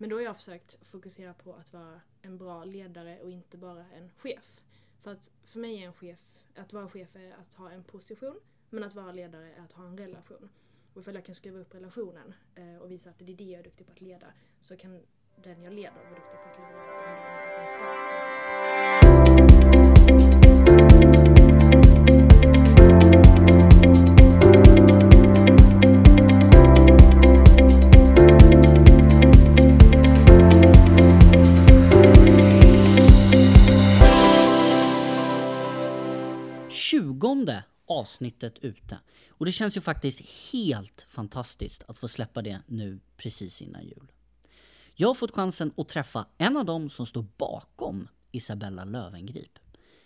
Men då har jag försökt fokusera på att vara en bra ledare och inte bara en chef. För att för mig är en chef, att vara chef är att ha en position, men att vara ledare är att ha en relation. Och ifall jag kan skruva upp relationen eh, och visa att det är det jag är duktig på att leda, så kan den jag leder vara duktig på att leda avsnittet ute. Och det känns ju faktiskt helt fantastiskt att få släppa det nu precis innan jul. Jag har fått chansen att träffa en av dem som står bakom Isabella Lövengrip.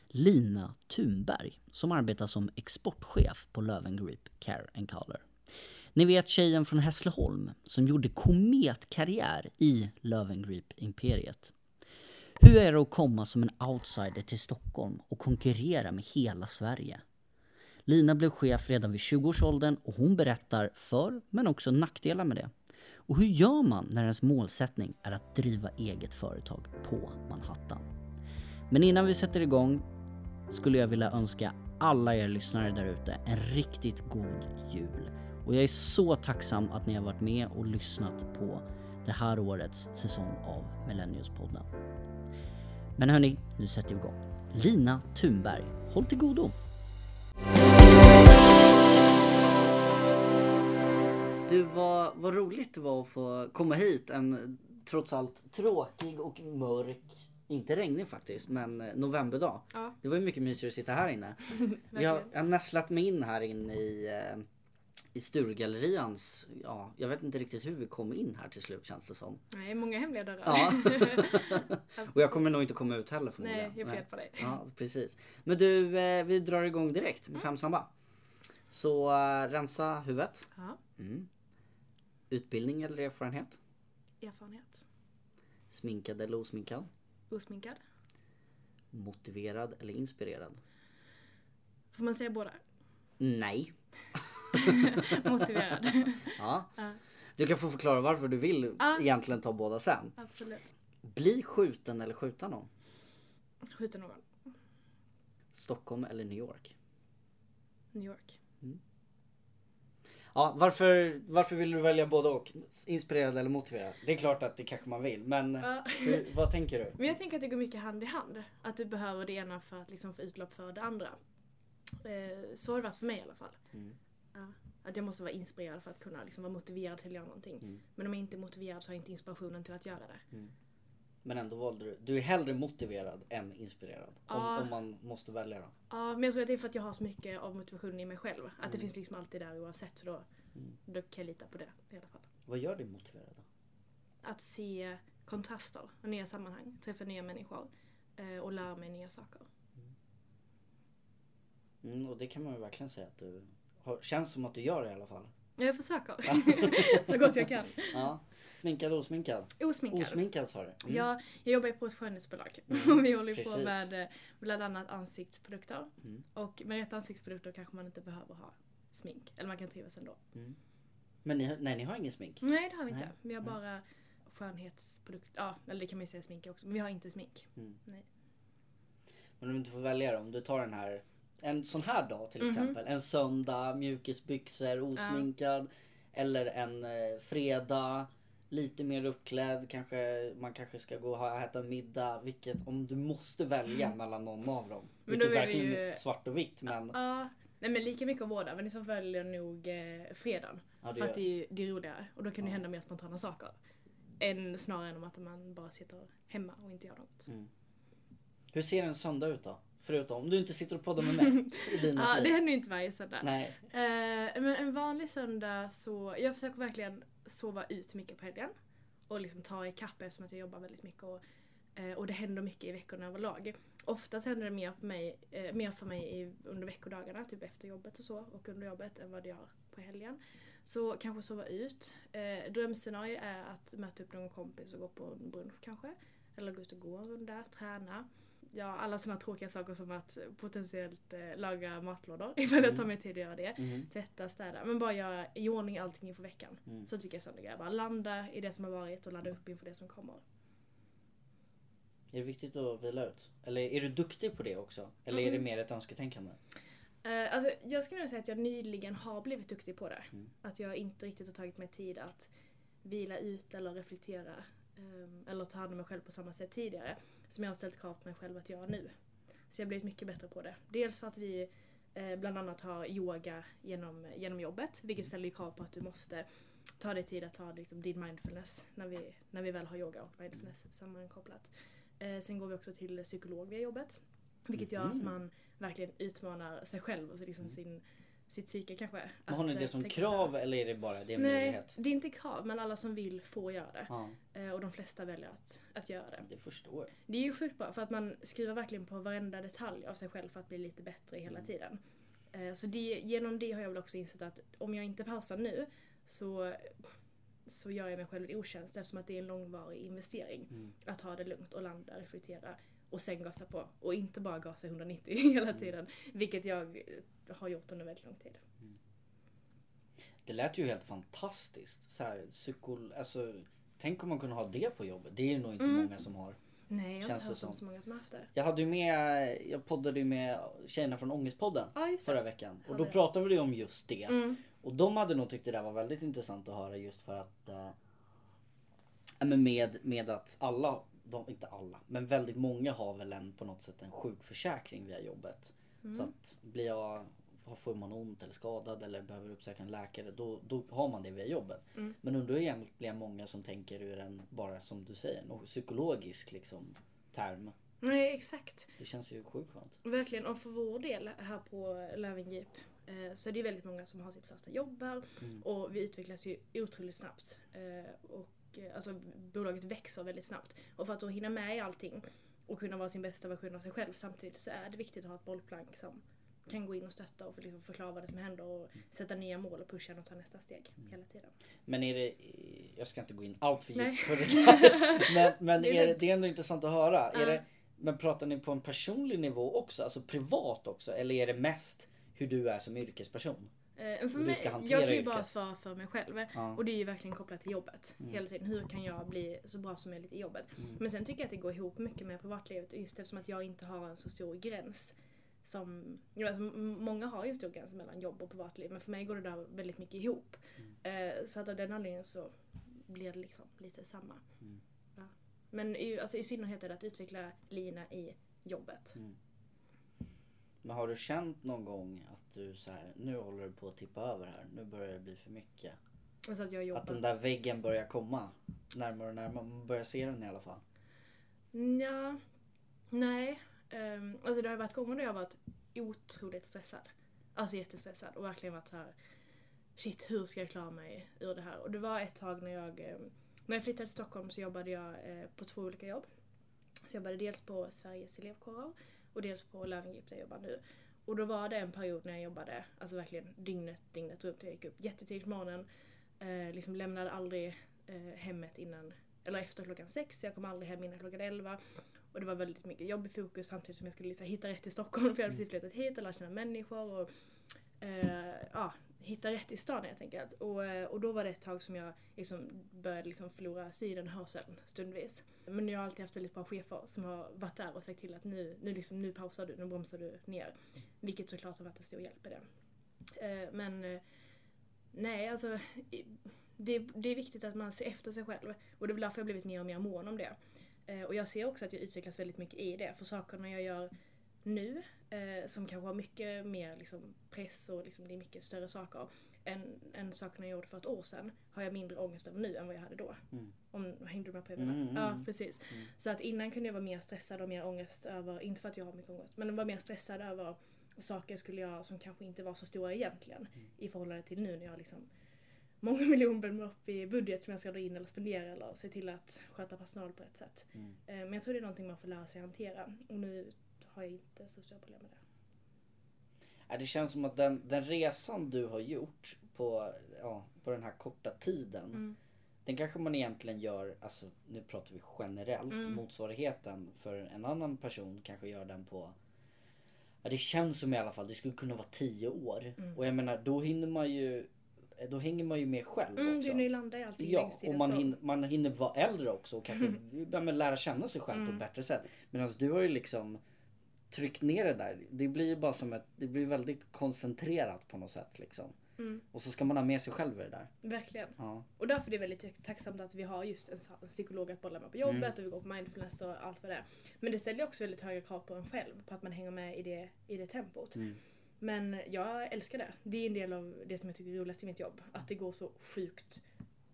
Lina Thunberg, som arbetar som exportchef på Lövengrip Care and Color. Ni vet tjejen från Hässleholm som gjorde kometkarriär i Lövengrip-imperiet. Hur är det att komma som en outsider till Stockholm och konkurrera med hela Sverige? Lina blev chef redan vid 20-årsåldern och hon berättar för, men också nackdelar med det. Och hur gör man när ens målsättning är att driva eget företag på Manhattan? Men innan vi sätter igång skulle jag vilja önska alla er lyssnare där ute en riktigt god jul. Och jag är så tacksam att ni har varit med och lyssnat på det här årets säsong av Millenniuspodden. Men hörni, nu sätter vi igång. Lina Thunberg, håll till godo! Du, vad, vad roligt det var att få komma hit en trots allt tråkig och mörk, inte regnig faktiskt, men eh, novemberdag. Ja, Det var ju mycket mysigare att sitta här inne. Vi har, jag har nästlat mig in här inne i, eh, i Sturegallerians, ja, jag vet inte riktigt hur vi kom in här till slut känns det som. Nej, många hemliga dörrar. Ja. och jag kommer nog inte komma ut heller Nej, förmodligen. jag är fel på dig. Ja, precis. Men du, eh, vi drar igång direkt med fem snabba. Så rensa huvudet. Ja, Mm. Utbildning eller erfarenhet? erfarenhet. Sminkad eller osminkad? Osminkad. Motiverad eller inspirerad? Får man säga båda? Nej. Motiverad. Ja. Ja. Du kan få förklara varför du vill Ja. egentligen ta båda sen. Absolut. Bli skjuten eller skjuta någon? Skjuta någon. Stockholm eller New York? New York. Ja, varför, varför vill du välja både och? Inspirerad eller motiverad? Det är klart att det kanske man vill, men Ja. hur, vad tänker du? Men jag tänker att det går mycket hand i hand. Att du behöver det ena för att liksom få utlopp för det andra. Eh, så har det varit för mig i alla fall. Mm. Ja. Att jag måste vara inspirerad för att kunna liksom vara motiverad till att göra någonting. Mm. Men om jag inte är motiverad så har jag inte inspirationen till att göra det. Men ändå valde du. Du är hellre motiverad än inspirerad. Om, Ja. om man måste välja då. Ja, men jag tror att det är för att jag har så mycket av motivationen i mig själv. Att det finns liksom alltid där oavsett. Så då, då kan jag lita på det i alla fall. Vad gör dig motiverad då? Att se kontraster och nya sammanhang. Träffa nya människor. eh, Och lära mig nya saker. Mm, och det kan man ju verkligen säga att du har, känns som att du gör det i alla fall. Jag försöker. så gott jag kan. Ja. Sminkad och osminkad? Osminkad. Osminkad sa du? Mm. Ja, jag jobbar ju på ett skönhetsbolag. Mm, och vi håller ju på precis. med eh, bland annat ansiktsprodukter. Mm. Och med rätt ansiktsprodukter kanske man inte behöver ha smink. Eller man kan trivas ändå. Men ni, nej, ni har ingen smink? Nej, det har vi inte. Nej, Vi har nej. bara skönhetsprodukter. Ja, eller det kan man ju säga smink också. Men vi har inte smink. Mm. Nej. Men om du inte får välja då, om du tar den här en sån här dag till Mhm. exempel. En söndag, mjukisbyxor, osminkad. Eller en eh, fredag, lite mer uppklädd. Kanske, man kanske ska gå och äta middag. Vilket, om du måste välja mellan någon av dem. Men vilket det verkligen ju- är svart och vitt. Men Ja, nej men lika mycket av båda. Men i så fall nog eh, fredagen. ja, det för att det är, det är roligare. Och då kan det Ja. hända mer spontana saker. Än snarare än om att man bara sitter hemma och inte gör något. Hur ser en söndag ut då? Förutom om du inte sitter och poddar med mig. Ja, det händer ju inte varje söndag. Nej. Eh, men en vanlig söndag så, jag försöker verkligen sova ut mycket på helgen. Och liksom ta ikapp eftersom att jag jobbar väldigt mycket. Och, eh, och det händer mycket i veckorna överlag. Oftast händer det mer, på mig, eh, mer för mig i, under veckodagarna, typ efter jobbet och så. Och under jobbet än vad det gör på helgen. Så kanske sova ut. Eh, drömscenario är att möta upp någon kompis och gå på en brunch kanske. Eller gå ut och gå en runda, träna. Ja, alla sådana tråkiga saker som att potentiellt eh, laga matlådor ifall jag tar mig tid att göra det. Mm. Tvätta, städa. Men bara göra i ordning allting inför veckan. Mm. Så tycker jag sådana grejer. Bara landa i det som har varit och ladda upp inför det som kommer. Är det viktigt att vila ut? Eller är du duktig på det också? Eller är det Mm. mer ett önsketänkande? Eh, alltså, jag skulle nog säga att jag nyligen har blivit duktig på det. Mm. Att jag inte riktigt har tagit mig tid att vila ut eller reflektera. Ehm, eller ta hand om mig själv på samma sätt tidigare. Som jag har ställt krav på mig själv att göra nu. Så jag har blivit mycket bättre på det. Dels för att vi eh, bland annat har yoga genom, genom jobbet. Vilket ställer ju krav på att du måste ta dig tid att ta liksom, din mindfulness när vi, när vi väl har yoga och mindfulness sammankopplat. Eh, sen går vi också till psykolog via jobbet. Vilket gör att Mhm. man verkligen utmanar sig själv och liksom sin, sitt psyke kanske. Men har ni det eh, som krav här. eller är det bara det är en Nej, möjlighet? det är inte krav men alla som vill får göra det. Ja, Eh, och de flesta väljer att, att göra det. det förstår jag. Det är ju sjukt bra för att man skruvar verkligen på varenda detalj av sig själv för att bli lite bättre hela Mm. tiden. Eh, Så det, genom det har jag väl också insett att om jag inte pausar nu så, så gör jag mig själv en otjänst eftersom att det är en långvarig investering. Mm. Att ha det lugnt och landa, reflektera och sen gasa på. Och inte bara gasa 190 hela Mm. tiden. Vilket jag har gjort under väldigt lång tid. Det lät ju helt fantastiskt. Så här, psykol... alltså, tänk om man kunde ha det på jobbet. Det är nog inte Mm. många som har. Nej, jag har Känns inte hört om så många som har haft det. Jag hade ju med, jag poddade ju med tjejerna från Ångestpodden just förra veckan. Och då pratade vi om just det. Mm. Och de hade nog tyckt det där var väldigt intressant att höra just för att men med, med att alla, de, inte alla, men väldigt många har väl en på något sätt en sjukförsäkring via jobbet. Mm. Så att blir jag, får man ont eller skadad eller behöver uppsöka en läkare då, då har man det via jobbet. Mm. Men undrar egentligen många som tänker ur en, bara som du säger, en psykologisk liksom term. Nej, exakt. Det känns ju sjukt skönt. Verkligen, och för vår del här på Löwengrip eh, så är det väldigt många som har sitt första jobb här Mm. och vi utvecklas ju otroligt snabbt. Eh, och eh, alltså bolaget växer väldigt snabbt. Och för att då hinna med i allting och kunna vara sin bästa version av sig själv samtidigt så är det viktigt att ha ett bollplank som kan gå in och stötta och liksom förklara vad det som händer och sätta nya mål och pusha och ta nästa steg hela tiden. Men är det, jag ska inte gå in allt för djupt för det där. Men, men Det är det, det är ändå intressant att höra. Ja. Är det, men pratar ni på en personlig nivå också? Alltså privat också? Eller är det mest hur du är som yrkesperson? Eh, för mig, jag kan ju bara yrket. svara för mig själv. Ja. Och det är ju verkligen kopplat till jobbet. Mm. Hela tiden. Hur kan jag bli så bra som möjligt i jobbet? Mm. Men sen tycker jag att det går ihop mycket med privatlivet just eftersom att jag inte har en så stor gräns. Som, m- många har ju en stor gräns mellan jobb och privatliv men för mig går det där väldigt mycket ihop. Mm. Eh, så att av den anledningen så blir det liksom lite samma. Mm. Ja. Men i, alltså, i synnerhet är det att utveckla lina i jobbet. Men har du känt någon gång att du så här, nu håller du på att tippa över här. Nu börjar det bli för mycket. Så att jag har jobbat. Att den där väggen börjar komma närmare och närmare. Man börjar se den i alla fall. Ja, nej. Um, alltså det har varit gånger då jag har varit otroligt stressad. Alltså jättestressad och verkligen varit så här. Shit, hur ska jag klara mig ur det här? Och det var ett tag när jag, eh, när jag flyttade till Stockholm så jobbade jag eh, på två olika jobb. Så jag jobbade dels på Sveriges elevkårer och dels på Löwengrip där jag jobbar nu. Och då var det en period när jag jobbade, alltså verkligen dygnet, dygnet runt. Jag gick upp jättetidigt på morgonen, eh, liksom lämnade aldrig eh, hemmet innan, eller efter klockan sex. Jag kom aldrig hem innan klockan elva. Och det var väldigt mycket jobb i fokus samtidigt som jag skulle liksom hitta rätt i Stockholm för jag hade precis flyttat hit och lärt känna människor och eh, ja, hitta rätt i stan helt enkelt. Och, eh, och då var det ett tag som jag liksom började liksom förlora synen och hörseln stundvis. Men jag har alltid haft väldigt bra chefer som har varit där och sagt till att nu, nu, liksom, nu pausar du, nu bromsar du ner. Vilket såklart har varit en stor hjälp i det. Eh, men eh, nej, alltså det, det är viktigt att man ser efter sig själv. Och det är väl därför jag har blivit mer och mer mån om det. Och jag ser också att jag utvecklas väldigt mycket i det. För sakerna jag gör nu, eh, som kanske har mycket mer liksom, press och liksom, det är mycket större saker, än, än sakerna jag gjorde för ett år sedan, har jag mindre ångest över nu än vad jag hade då. Mm. Om, hängde du med på jag menar? Mm, mm, Ja, mm. precis. Mm. Så att innan kunde jag vara mer stressad och mer ångest över, inte för att jag har mycket ångest, men var mer stressad över saker jag skulle göra som kanske inte var så stora egentligen. Mm. I förhållande till nu när jag liksom många miljonbelopp i budget som jag ska dra in eller spendera eller se till att sköta personal på ett sätt. Mm. Eh, Men jag tror det är någonting man får lära sig hantera och nu har jag inte så stora problem med det. Ja, Det känns som att den, den resan du har gjort på, ja, på den här korta tiden. Mm. Den kanske man egentligen gör, alltså nu pratar vi generellt, Mm. motsvarigheten för en annan person kanske gör den på Ja det känns som i alla fall, det skulle kunna vara 10 år. Mm. Och jag menar då hinner man ju Då hänger man ju med själv Mm, också. du hinner ju landa i allting Ja, och man hinner, man hinner vara äldre också och kanske men lära känna sig själv på Mm. ett bättre sätt. Medan du har ju liksom tryckt ner det där. Det blir bara som ett, det blir väldigt koncentrerat på något sätt liksom. Mm, Och så ska man ha med sig själv i det där. verkligen. Ja. Och därför är det väldigt tacksamt att vi har just en, psykolog att bolla med på jobbet Mm. och vi går på mindfulness och allt vad det är. Men det ställer också väldigt höga krav på en själv, på att man hänger med i det, i det tempot. Mm. Men jag älskar det. Det är en del av det som jag tycker är roligast i mitt jobb. Att det går så sjukt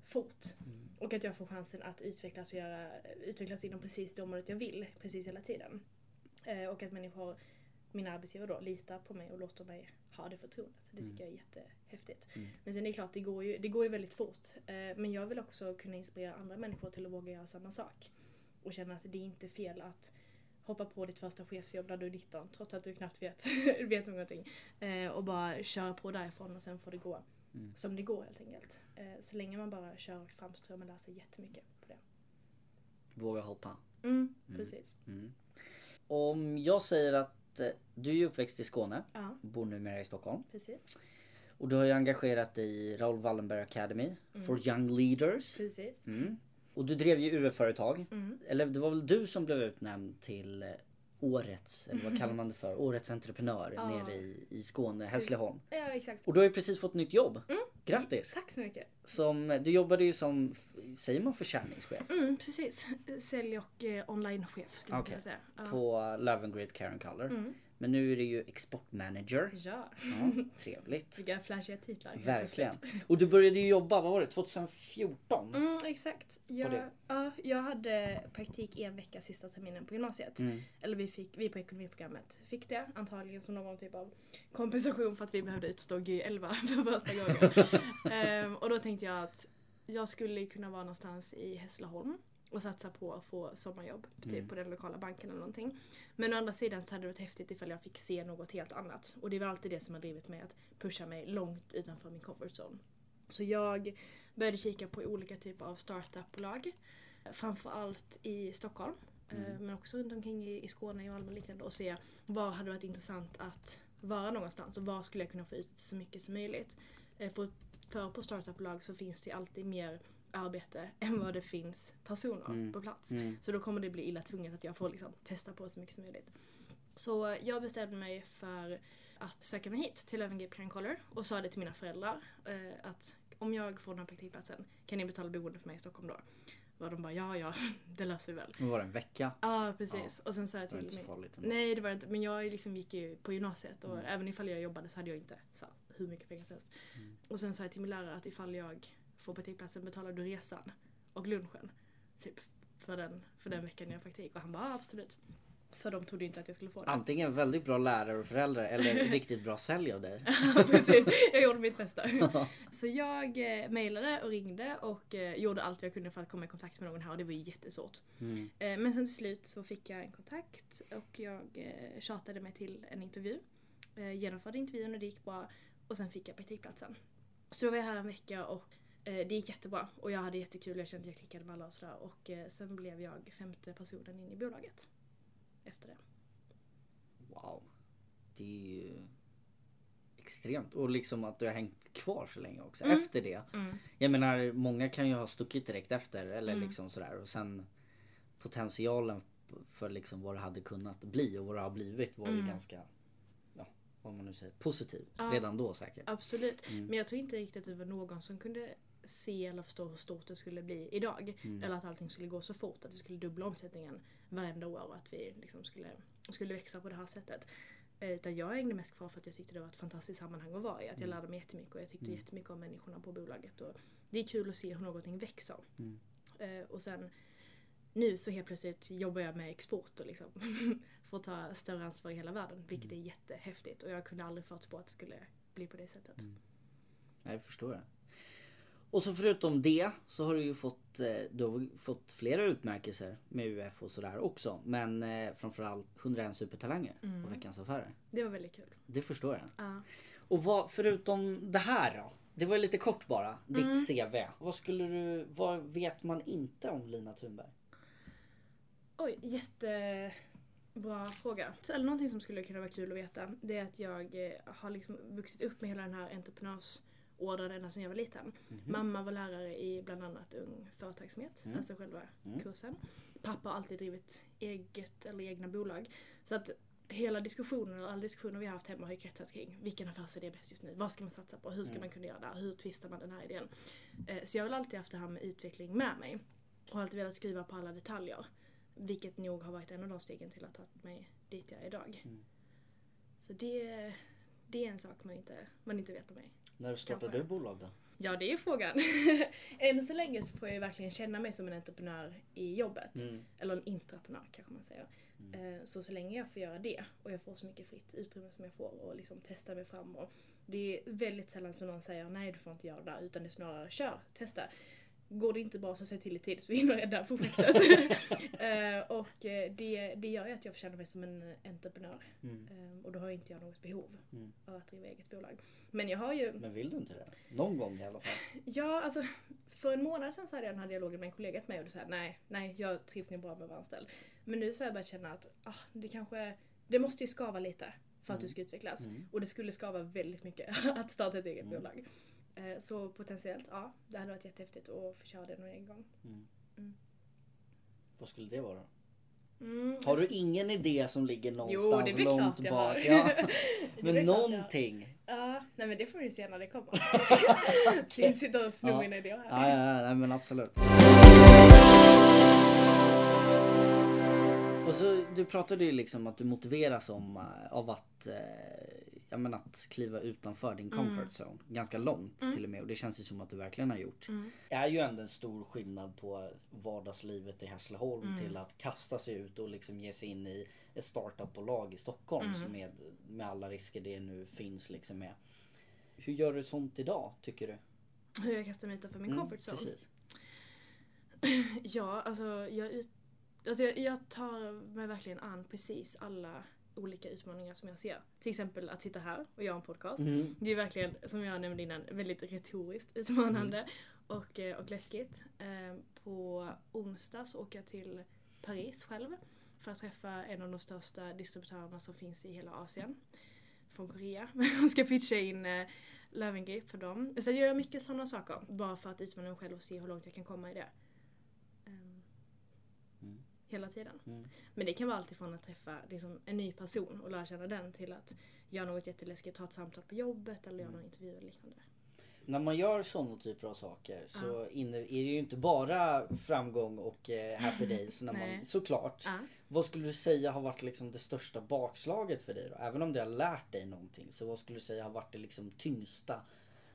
fort. Mm. Och att jag får chansen att utvecklas och göra, utvecklas inom precis det området jag vill, precis hela tiden. Eh, och att människor, mina arbetsgivare då, litar på mig och låter mig ha det förtroendet. Det tycker jag är jättehäftigt. Mm. Men sen är det klart, det går ju, det går ju väldigt fort. Eh, men jag vill också kunna inspirera andra människor till att våga göra samma sak. Och känna att det är inte fel att hoppa på ditt första chefsjobb när du är 19 trots att du knappt vet, vet någonting. Eh, och bara köra på därifrån och sen får det gå Mm. som det går helt enkelt. Så länge man bara kör rakt fram så tror jag man lär sig jättemycket på det. Våga hoppa. Mm, precis. Mm. Om jag säger att eh, du är ju uppväxt i Skåne, Ja, bor numera i Stockholm. precis. Och du har ju engagerat dig i Raoul Wallenberg Academy for Young Leaders. Precis. Mm. Och du drev ju UF-företag. Mm. Eller det var väl du som blev utnämnd till eh, årets, eller vad kallar man det för? Årets entreprenör Ja. nere i, i Skåne, Hässleholm. Ja, exakt. Och du har ju precis fått nytt jobb. Mm. Grattis! Tack så mycket. Som, du jobbade ju som, säger man försäljningschef? Mm, precis. Sälj och eh, onlinechef skulle jag Okej. vilja säga. På Löwengrip Care and Color. Mm. Men nu är det ju exportmanager. Ja, Ja, trevligt. vilka flashiga titlar. Verkligen. Och du började ju jobba, vad var det, 2014? Mm, exakt. Jag, ja, jag hade praktik en vecka sista terminen på gymnasiet. Mm. Eller vi, fick, vi på ekonomiprogrammet fick det antagligen som någon typ av kompensation för att vi behövde utstå G11 för första gången. Ehm, och då tänkte jag att jag skulle kunna vara någonstans i Hässleholm och satsa på att få sommarjobb typ Mm. på den lokala banken eller någonting. Men å andra sidan så hade det varit häftigt ifall jag fick se något helt annat. Och det väl alltid det som har drivit mig att pusha mig långt utanför min comfort zone. Så jag började kika på olika typer av startupbolag. Framförallt i Stockholm. eh, Men också runt omkring i, i Skåne och Malmö och liknande. Och se vad hade varit intressant att vara någonstans och var skulle jag kunna få ut så mycket som möjligt. Eh, För, för på startupbolag så finns det alltid mer arbete än vad det finns personer Mm. på plats. Mm. Så då kommer det bli illa tvunget att jag får liksom testa på så mycket som möjligt. Så jag bestämde mig för att söka mig hit till Löwengrip Color och sa det till mina föräldrar eh, att om jag får den här praktikplatsen kan ni betala boende för mig i Stockholm då? Och de bara ja ja, det löser vi väl. Det var en vecka. Ja ah, precis. Och sen sa jag Det var till inte så farligt ändå. Nej det var det inte, men jag liksom gick ju på gymnasiet och Mm. även ifall jag jobbade så hade jag inte så, hur mycket pengar som helst. Mm. Och sen sa jag till min lärare att ifall jag får praktikplatsen betalar du resan och lunchen. Typ för den, för den veckan jag har praktik. Och han bara absolut. För de trodde inte att jag skulle få det. Antingen väldigt bra lärare och föräldrar eller riktigt bra sälj av dig. Ja, precis. Jag gjorde mitt bästa. Så jag eh, mejlade och ringde och eh, gjorde allt jag kunde för att komma i kontakt med någon här och det var ju jättesvårt. Mm. Eh, men sen till slut så fick jag en kontakt och jag eh, tjatade mig till en intervju. Eh, genomförde intervjun och det gick bra och sen fick jag praktikplatsen. Så då var jag här en vecka och det gick jättebra och jag hade jättekul, jag kände att jag klickade med alla och sådär och eh, sen blev jag femte personen in i bolaget. Efter det. Wow. Det är ju extremt. Och liksom att du har hängt kvar så länge också Mm. efter det. Mm. Jag menar många kan ju ha stuckit direkt efter eller Mm. liksom sådär och sen potentialen för liksom vad det hade kunnat bli och vad det har blivit var ju Mm. ganska ja, vad man nu säger, positiv Ja. redan då säkert. Absolut. Mm. Men jag tror inte riktigt att det var någon som kunde se eller förstå hur stort det skulle bli idag. Mm. Eller att allting skulle gå så fort, att vi skulle dubbla omsättningen varenda år och att vi liksom skulle, skulle växa på det här sättet. Eh, Utan jag hängde mest kvar för att jag tyckte det var ett fantastiskt sammanhang att vara i. Att jag Mm. lärde mig jättemycket och jag tyckte Mm. jättemycket om människorna på bolaget. Och det är kul att se hur någonting växer. Mm. Eh, Och sen nu så helt plötsligt jobbar jag med export och liksom får ta större ansvar i hela världen. Vilket är jättehäftigt och jag kunde aldrig förutspå att det skulle bli på det sättet. Mm. Nej, det förstår jag. Och så förutom det så har du ju fått, eh, du har fått flera utmärkelser med UF och sådär också. Men eh, framförallt 101 supertalanger Mm. och Veckans Affärer. Det var väldigt kul. Det förstår jag. Ja. Och vad, förutom det här då? det var lite kort bara. Ditt Mm. CV. Vad skulle du, vad vet man inte om Lina Thunberg? Oj, jättebra fråga. Eller någonting som skulle kunna vara kul att veta, det är att jag eh, har liksom vuxit upp med hela den här entreprenörsordern ända sedan jag var liten. Mamma var lärare i bland annat Ung Företagsamhet, Mm. alltså själva Mm. kursen. Pappa har alltid drivit eget eller egna bolag. Så att hela diskussionen, eller alla diskussioner vi har haft hemma har ju kretsat kring vilken affärsidé är bäst just nu? Vad ska man satsa på? Hur ska Mm. man kunna göra där? Hur twistar man den här idén? Eh, Så jag har alltid haft det här med utveckling med mig. Och har alltid velat skriva på alla detaljer. Vilket nog har varit en av de stegen till att ta mig dit jag är idag. Mm. Så det, det är en sak man inte, man inte vet om mig. När Kanske. du bolag då? Ja, det är frågan. Än så länge så får jag verkligen känna mig som en entreprenör i jobbet. Mm. Eller en intraprenör kanske man säger. Eh, Så så länge jag får göra det och jag får så mycket fritt utrymme som jag får och liksom testa mig fram. Och det är väldigt sällan som någon säger nej du får inte göra det där utan det är snarare kör, testa. Går det inte bra så säg till i tid så vi hinner rädda projektet. Eh, och eh, det, det gör ju att jag känna mig som en entreprenör. Mm. Eh, Och då har inte jag något behov Mm. av att driva eget bolag. Men jag har ju Men vill du inte det? Någon gång i alla fall. Ja, alltså för en månad sedan så hade jag den här dialogen med en kollega till mig och du sa nej, nej, jag trivs nog bra med att vara anställd. Men nu så har jag börjat känna att ah, det kanske, det måste ju skava lite för att du ska utvecklas. Mm. Och det skulle skava väldigt mycket att starta ett eget Mm. bolag. Eh, Så potentiellt, ja, det hade varit jättehäftigt att få köra det någon gång. Mm. Mm. Vad skulle det vara? Mm. Har du ingen idé som ligger Jo, någonstans det blir långt klart jag bak? har. Ja. Men någonting. Ja, nej men det får vi se när det kommer. Ska inte sitta och sno Ja. mina idéer Ja, här. ja, ja, nej, men absolut. Och så, du pratade ju liksom att du motiveras om, eh, av att, eh, ja, men att kliva utanför din comfort zone. Ganska långt till och med och det känns ju som att du verkligen har gjort. Mm. Det är ju ändå en stor skillnad på vardagslivet i Hässleholm Mm. till att kasta sig ut och liksom ge sig in i ett startupbolag i Stockholm Mm. som med, med alla risker det nu finns liksom med. Hur gör du sånt idag tycker du? Hur jag kastar mig utanför min Mm, comfort zone. Precis. Ja, alltså jag, ut, alltså jag, jag tar mig verkligen an precis alla olika utmaningar som jag ser. Till exempel att sitta här och göra en podcast. Mm. Det är verkligen, som jag nämnde innan, väldigt retoriskt utmanande och, eh, och läskigt. Eh, På onsdag så åker jag till Paris själv för att träffa en av de största distributörerna som finns i hela Asien. Från Korea. Jag ska pitcha in eh, Löwengrip för dem. Sen gör jag mycket sådana saker. Bara för att utmana mig själv och se hur långt jag kan komma i det. Mm. Hela tiden. Mm. Men det kan vara alltifrån att träffa liksom, en ny person och lära känna den till att göra något jätteläskigt, ta ett samtal på jobbet eller göra någon intervju eller liknande. När man gör sådana typer av saker så inne, är det ju inte bara framgång och eh, happy days. När man, såklart. Ja. Vad skulle du säga har varit liksom det största bakslaget för dig då? Även om det har lärt dig någonting. Så vad skulle du säga har varit det liksom tyngsta,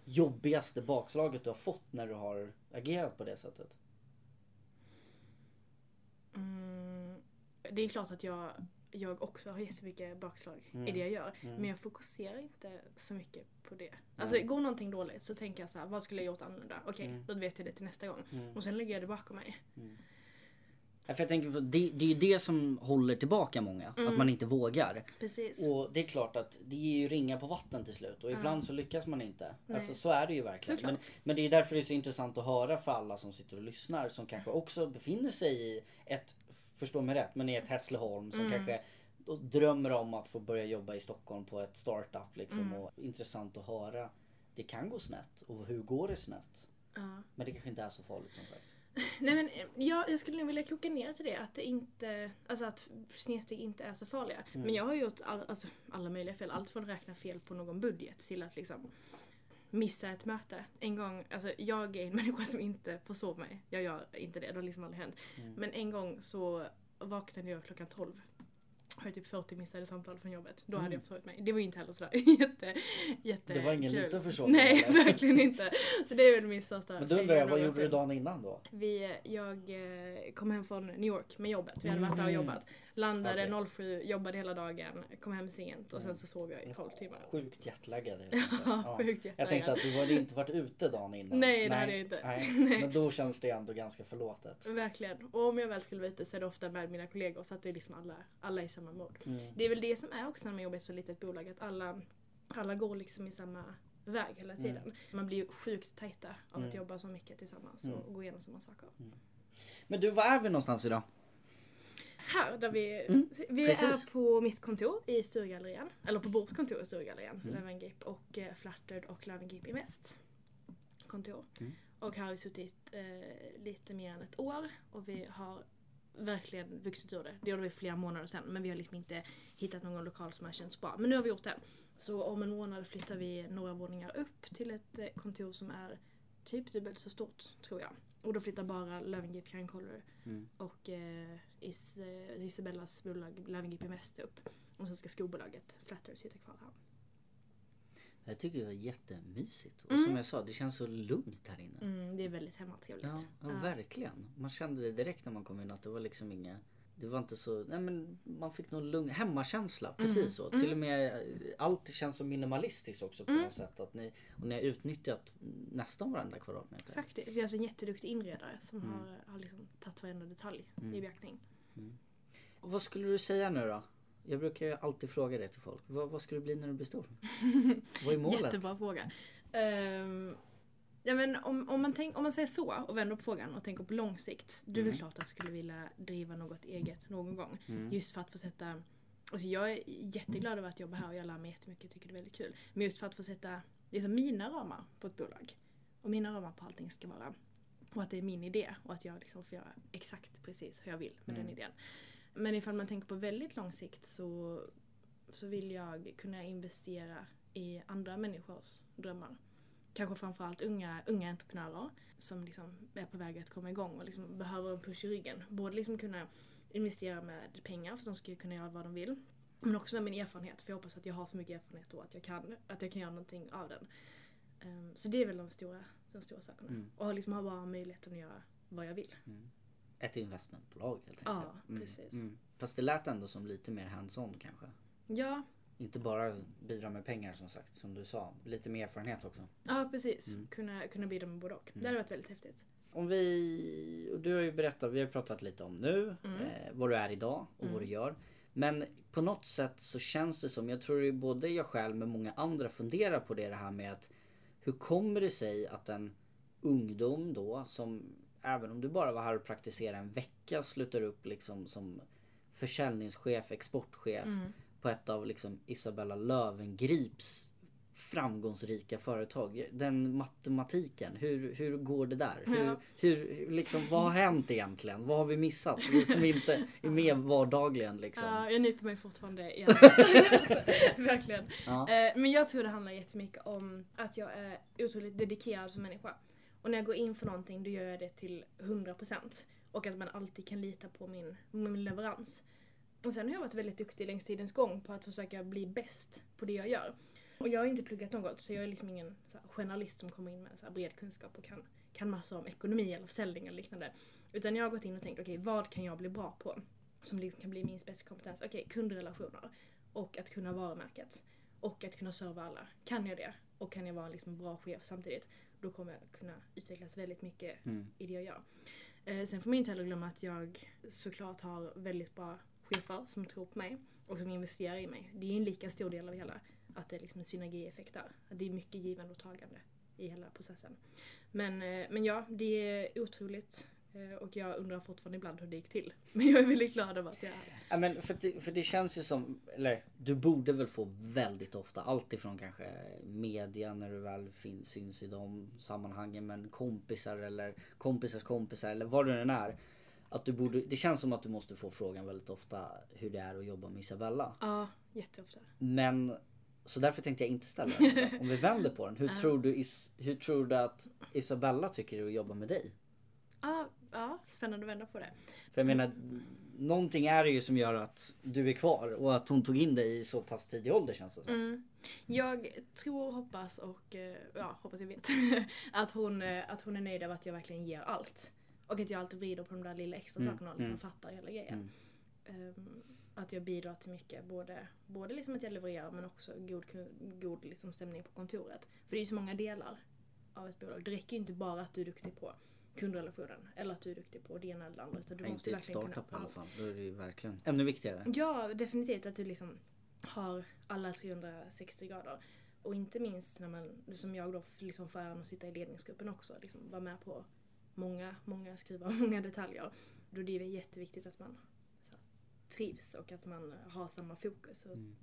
jobbigaste bakslaget du har fått när du har agerat på det sättet? Mm, det är klart att jag, jag också har jättemycket bakslag Mm. i det jag gör. Mm. Men jag fokuserar inte så mycket på det. Alltså går någonting dåligt så tänker jag så här, vad skulle jag gjort annorlunda? Okej, Mm. då vet jag det till nästa gång. Mm. Och sen lägger jag det bakom mig. Ja, För jag tänker, det, det är ju det som håller tillbaka många. Mm. Att man inte vågar. Precis. Och det är klart att det ger ju ringa på vatten till slut och ibland så lyckas man inte. Nej. Alltså så är det ju verkligen. Men, men det är därför det är så intressant att höra för alla som sitter och lyssnar som kanske också befinner sig i ett, förstå mig rätt, men i ett Hässleholm som Mm. kanske drömmer om att få börja jobba i Stockholm på ett startup liksom. Mm. Och intressant att höra. Det kan gå snett och hur går det snett? Ja. Men det kanske inte är så farligt som sagt. Nej men eh, jag, jag skulle nog vilja koka ner till det att det inte, alltså att snedsteg inte är så farliga. Mm. Men jag har gjort all, alltså, alla möjliga fel. Allt från räkna fel på någon budget till att liksom missa ett möte. En gång, alltså jag är en människa som inte försov mig. Jag gör inte det, det har liksom aldrig hänt. Mm. Men en gång så vaknade jag klockan 12. Har typ 40 missade samtal från jobbet. Då hade Mm. jag försovit mig. Det var ju inte heller sådär jätte, jätte Det var ingen kul. liten försovning, Nej, eller? verkligen inte. Så det är väl min största Men då undrar jag, vad gjorde du dagen innan då? Vi, jag eh, kom hem från New York med jobbet. Vi hade varit där och jobbat. Landade Okej. 07, jobbade hela dagen, kom hem sent och sen så sov jag i 12 timmar. Sjukt jetlaggad. Ja, sjukt Jag tänkte att du hade inte varit ute dagen innan. Nej, det hade jag inte. Nej. Men då känns det ändå ganska förlåtet. Verkligen. Och om jag väl skulle vara ute så är det ofta med mina kollegor så att det är liksom alla, alla i samma mode. Mm. Det är väl det som är också när man jobbar i ett så litet bolag att alla, alla går liksom i samma väg hela tiden. Man blir ju sjukt tajta av Mm. att jobba så mycket tillsammans och gå igenom samma saker. Men du, var är vi någonstans idag? Här där vi, Mm, vi precis. är på mitt kontor i Sturegallerian, eller på vårt kontor i Sturegallerian, Mm. Löwengrip och eh, Flattered och Löwengrip Invest kontor. Mm. Och här har vi suttit eh, lite mer än ett år och vi har verkligen vuxit ur det. Det gjorde vi flera månader sedan men vi har liksom inte hittat någon lokal som har känts bra. Men nu har vi gjort det. Så om en månad flyttar vi några våningar upp till ett eh, kontor som är typ dubbelt så stort tror jag. Och då flyttar bara Löwengrip Color Mm. och eh, Is, eh, Isabellas bolag Löwengrip Invest upp. Och sen ska skobolaget Flatter sitta kvar här. Jag tycker det var jättemysigt. Och Mm. som jag sa, det känns så lugnt här inne. Mm, det är väldigt hemmatrevligt. Ja, Ja. verkligen. Man kände det direkt när man kom in att det var liksom inga det var inte så, nej men man fick någon lugn hemmakänsla. Precis Mm. så. Till och med eh, allt känns så minimalistiskt också på Mm. något sätt. Att ni, och ni har utnyttjat nästan varenda kvadratmeter. Faktiskt. Vi har haft en jätteduktig inredare som Mm. har, har liksom tagit varenda detalj i beaktning. Och vad skulle du säga nu då? Jag brukar ju alltid fråga det till folk. Vad, vad ska du bli när du blir stor? vad är målet? Jättebra fråga. Ehm, ja, men om, om, man tänk, om man säger så och vänder på frågan och tänker på lång sikt. Då är det Mm. klart att jag skulle vilja driva något eget någon gång. Mm. Just för att få sätta Alltså jag är jätteglad över att jobba här och jag lär mig jättemycket och tycker det är väldigt kul. Men just för att få sätta liksom mina ramar på ett bolag. Och mina ramar på allting ska vara. Och att det är min idé och att jag liksom får göra exakt precis hur jag vill med Mm. den idén. Men ifall man tänker på väldigt lång sikt så, så vill jag kunna investera i andra människors drömmar. Kanske framförallt unga, unga entreprenörer som liksom är på väg att komma igång och liksom behöver en push i ryggen. Både liksom kunna investera med pengar för att de ska kunna göra vad de vill. Men också med min erfarenhet för jag hoppas att jag har så mycket erfarenhet då att jag kan, att jag kan göra någonting av den. Ehm, så det är väl de stora, de stora sakerna. Mm. Och liksom ha bara möjligheten att göra vad jag vill. Ett investmentbolag helt enkelt. Ja, precis. Fast det lät ändå som lite mer hands-on kanske. Ja, Inte bara bidra med pengar som sagt, som du sa. Lite mer erfarenhet också. ja precis. Mm. Kunna, kunna bidra med både och. Det hade varit väldigt häftigt. Om vi, och du har ju berättat, vi har pratat lite om nu, Mm. eh, vad du är idag och vad du gör. Men på något sätt så känns det som, jag tror det är både jag själv men många andra funderar på det, det här med att hur kommer det sig att en ungdom då som även om du bara var här och praktiserade en vecka slutar upp liksom som försäljningschef, exportchef Mm. På ett av liksom Isabella Lövengrips framgångsrika företag. Den matematiken, hur, hur går det där? Hur, Ja. hur, liksom, vad har hänt egentligen? Vad har vi missat? Vi som inte är med vardagligen liksom. Ja, jag nyper mig fortfarande i alltså, Verkligen. Ja. Eh, Men jag tror det handlar jättemycket om att jag är otroligt dedikerad som människa. Och när jag går in för någonting då gör jag det till 100%. Och att man alltid kan lita på min, min leverans. Och sen har jag varit väldigt duktig längs tidens gång på att försöka bli bäst på det jag gör. Och jag har inte pluggat något så jag är liksom ingen så här, journalist som kommer in med så här, bred kunskap och kan, kan massor om ekonomi eller försäljning eller liknande. Utan jag har gått in och tänkt okej vad kan jag bli bra på? Som liksom kan bli min spetskompetens. Okej, kundrelationer. Och att kunna varumärket. Och att kunna serva alla. Kan jag det? Och kan jag vara en liksom bra chef samtidigt? Då kommer jag kunna utvecklas väldigt mycket Mm. i det jag gör. Eh, sen får man inte heller glömma att jag såklart har väldigt bra chefer som tror på mig och som investerar i mig. Det är en lika stor del av hela, att det är liksom en synergieffekt där. Att det är mycket givande och tagande i hela processen. Men, eh, men ja, det är otroligt eh, och jag undrar fortfarande ibland hur det gick till. Men jag är väldigt glad över att jag är här. Ja, men för, det, för det känns ju som, eller du borde väl få väldigt ofta, alltifrån kanske media när du väl finns, syns i de sammanhangen, men kompisar eller kompisars kompisar eller vad det än är. Att du borde, det känns som att du måste få frågan väldigt ofta hur det är att jobba med Isabella. Ja, jätteofta. Men så därför tänkte jag inte ställa den. Om vi vänder på den. Hur, tror du, Is, hur tror du att Isabella tycker det är att jobba med dig? Ja, ja, spännande att vända på det. För jag menar, någonting är det ju som gör att du är kvar och att hon tog in dig i så pass tidig ålder känns det som. Mm. Jag tror, hoppas och eh, ja, hoppas jag vet att hon, eh, att hon är nöjd över att jag verkligen ger allt. Och att jag alltid vrider på de där lilla extra Mm, sakerna och liksom mm. fattar hela grejen. Ehm, att jag bidrar till mycket, både, både liksom att jag levererar men också god, god liksom stämning på kontoret. För det är ju så många delar av ett bolag. Det räcker ju inte bara att du är duktig på kundrelationen eller att du är duktig på det ena eller det andra. Utan du Ja, måste inte verkligen kunna startup i alla allt. fall. Då är det ju verkligen ännu viktigare. Ja, definitivt att du liksom har alla 360 grader. och inte minst när man, som jag då, liksom får äran att sitta i ledningsgruppen också, liksom vara med på många, många skruvar, många detaljer. Då det är det jätteviktigt att man här, trivs och att man har samma fokus. Och, Mm.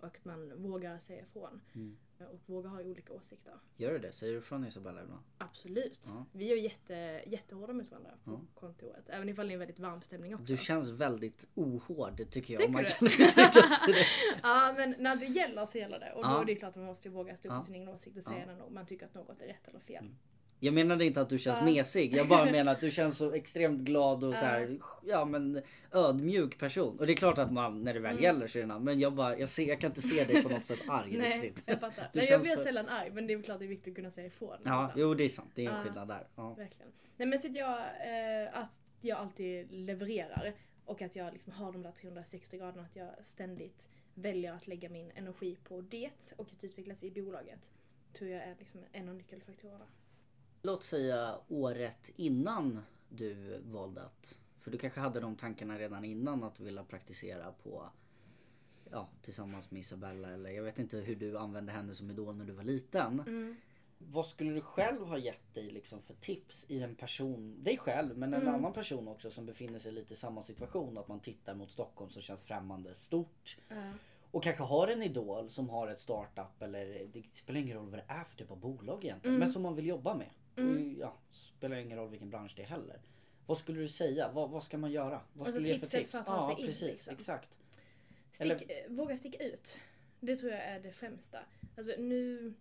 och att man vågar säga ifrån. Mm. Och vågar ha olika åsikter. Gör du det? Säger du från Isabella ibland? Absolut. Ja. Vi är jätte, jättehårda mot varandra på Ja. kontoret. Även ifall det är en väldigt varm stämning också. Du känns väldigt ohård tycker jag. Tycker man du? kan det. ja men när det gäller så gäller det. Och då Ja. är det klart att man måste våga stå upp för sin egen åsikt och säga. Mm. när man tycker att något är rätt eller fel. Jag menade inte att du känns Ja. mesig. Jag bara menar att du känns så extremt glad och så här, ja men ödmjuk person. Och det är klart att man när det väl gäller så är det. Men jag bara, jag, ser, jag kan inte se dig på något sätt arg Nej, riktigt. jag fattar. Du Nej, jag blir för- sällan arg men det är klart det är viktigt att kunna säga ifrån. Ja, jo det är sant. Det är en Ja. skillnad där. Ja. Verkligen. Nej men så att jag, eh, att jag alltid levererar och att jag liksom har de där 360 graderna, att jag ständigt väljer att lägga min energi på det och att utvecklas i bolaget. Tror jag är liksom en av nyckelfaktorerna. Låt säga året innan du valde att, för du kanske hade de tankarna redan innan att vilja praktisera på Ja, tillsammans med Isabella eller jag vet inte hur du använde henne som idol när du var liten. Mm. Vad skulle du själv ha gett dig liksom för tips i en person, dig själv men en Mm. annan person också som befinner sig lite i samma situation. Att man tittar mot Stockholm som känns främmande stort. Ja. Och kanske har en idol som har ett startup eller det spelar ingen roll vad det är för typ av bolag egentligen. Mm. Men som man vill jobba med. Mm. Och ja, spelar ingen roll vilken bransch det är heller. Vad skulle du säga? Vad, vad ska man göra? Vad Alltså skulle du ge tipset för att ta ja, sig in, precis, liksom. exakt. Stick, Eller- eh, Våga sticka ut. Det tror jag är det främsta. Alltså nu,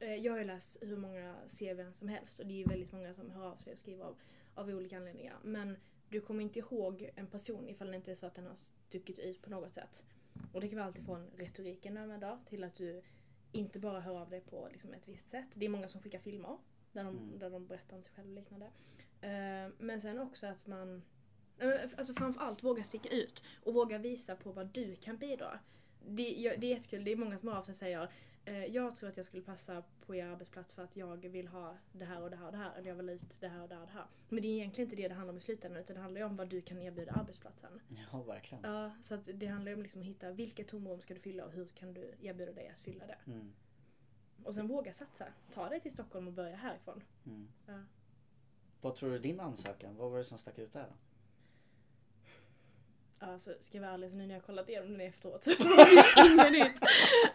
eh, jag har ju läst hur många CVn som helst och det är ju väldigt många som hör av sig och skriver av, av olika anledningar. Men du kommer inte ihåg en person ifall det inte är så att den har stuckit ut på något sätt. Och det kan vara allt ifrån retoriken du använder till att du inte bara hör av dig på liksom ett visst sätt. Det är många som skickar filmer där de, Mm. där de berättar om sig själva och liknande. Eh, men sen också att man men Alltså framförallt våga sticka ut och våga visa på vad du kan bidra. Det, jag, det är jättekul, det är många som hör av sig och säger eh, jag tror att jag skulle passa på er arbetsplats för att jag vill ha det här och det här och det här. Eller jag vill ha ut det här och det här och det här. Men det är egentligen inte det det handlar om i slutändan utan det handlar ju om vad du kan erbjuda arbetsplatsen. Ja, verkligen. Ja, så att det handlar ju om liksom att hitta vilket tomrum ska du fylla och hur kan du erbjuda dig att fylla det. Mm, Och sen våga satsa. Ta dig till Stockholm och börja härifrån. mm. Ja. Vad tror du din ansökan? Vad var det som stack ut där då? Alltså ska jag vara ärlig så nu när jag kollat igenom den efteråt så var det inget nytt.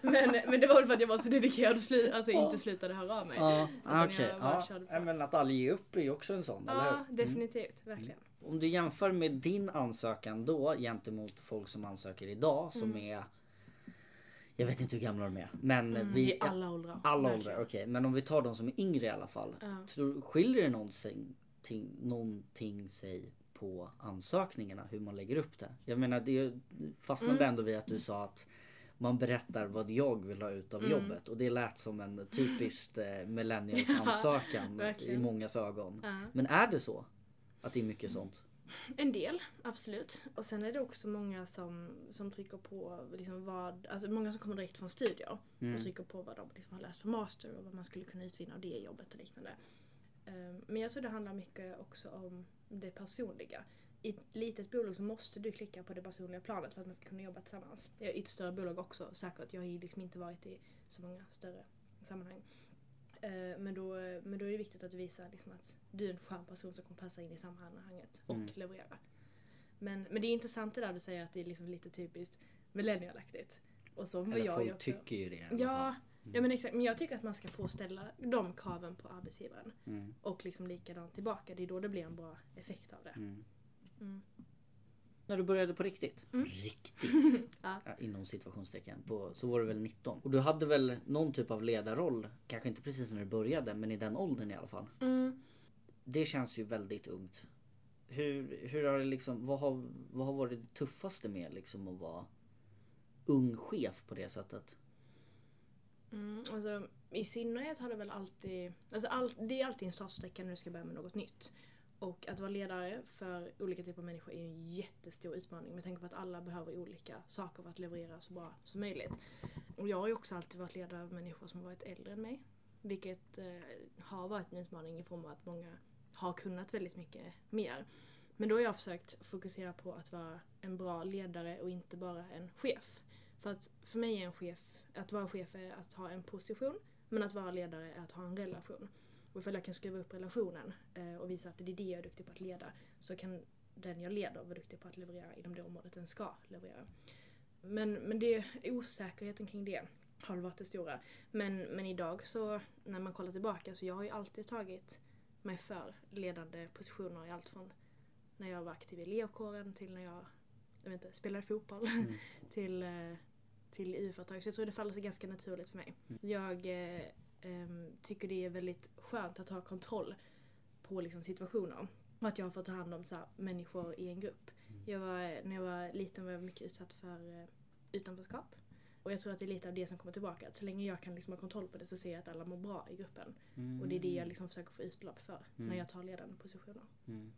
Men, men det var väl för att jag var så dedikerad och slu, alltså inte slutade höra av mig. Ja, Utan okej. bara Ja. Ja, men att aldrig ge upp är ju också en sån, eller hur? Ja, definitivt. Verkligen. Om du jämför med din ansökan då gentemot folk som ansöker idag som Mm. är Jag vet inte hur gamla de är men Mm, vi I alla åldrar. alla åldrar, okej. Men om vi tar de som är yngre i alla fall. Ja. Tror, skiljer det någonting, ting, någonting sig på ansökningarna hur man lägger upp det? Jag menar det fastnade Mm. ändå vid att du sa att man berättar vad jag vill ha ut av Mm. jobbet och det lät som en typiskt eh, millennials ansökan i verkligen. mångas ögon. Ja. Men är det så? Att det är mycket sånt? En del, absolut. Och sen är det också många som, som trycker på liksom vad, alltså många som kommer direkt från studier Mm. och trycker på vad de liksom har läst för master och vad man skulle kunna utvinna av det jobbet och liknande. Ehm, Men jag tror det handlar mycket också om det personliga. I ett litet bolag så måste du klicka på det personliga planet för att man ska kunna jobba tillsammans. I ett större bolag också säkert. Jag har ju liksom inte varit i så många större sammanhang. Ehm, Men då, men då är det viktigt att du visar liksom att du är en skön person som kommer passa in i sammanhanget och Mm. leverera. Men, men det är intressant det där du säger att det är liksom lite typiskt millennialaktigt. Och så var Eller jag folk också. tycker ju det i alla fall. Ja, ja men exakt. Men jag tycker att man ska få ställa de kraven på arbetsgivaren. Mm, Och liksom likadant tillbaka. Det är då det blir en bra effekt av det. När du började på riktigt? Mm. Riktigt? Ja. ja, inom situationstecken. På, så var du väl 19? Och du hade väl någon typ av ledarroll? Kanske inte precis när du började men i den åldern i alla fall. Mm. Det känns ju väldigt ungt. Hur, hur har det liksom, vad har, vad har varit det tuffaste med liksom att vara ung chef på det sättet? Mm. Alltså, I synnerhet har det väl alltid... Alltså all, det är alltid en startsträcka när du ska börja med något nytt. Och att vara ledare för olika typer av människor är ju en jättestor utmaning med tanke på att alla behöver olika saker för att leverera så bra som möjligt. Och jag har ju också alltid varit ledare av människor som har varit äldre än mig. Vilket eh, har varit en utmaning i form av att många har kunnat väldigt mycket mer. Men då har jag försökt fokusera på att vara en bra ledare och inte bara en chef. För att för mig är en chef, att vara chef är att ha en position, men att vara ledare är att ha en relation. Och ifall jag kan skruva upp relationen eh, och visa att det är det jag är duktig på att leda, så kan den jag leder vara duktig på att leverera inom det området den ska leverera. Men, men det osäkerheten kring det har varit det stora. Men, men idag så, när man kollar tillbaka, så jag har ju alltid tagit mig för ledande positioner i allt från när jag var aktiv i elevkåren till när jag, jag vet inte, spelade fotboll Mm. till, eh, till EU-företag. Så jag tror det faller sig ganska naturligt för mig. Jag eh, tycker det är väldigt skönt att ha kontroll på liksom, situationer. Och att jag har fått ta hand om så här, människor i en grupp. Jag var, när jag var liten var jag mycket utsatt för eh, utanförskap. Och jag tror att det är lite av det som kommer tillbaka. Att så länge jag kan liksom ha kontroll på det så ser jag att alla mår bra i gruppen. Mm. Och det är det jag liksom försöker få utlopp för när Mm. jag tar ledande positioner. Mm.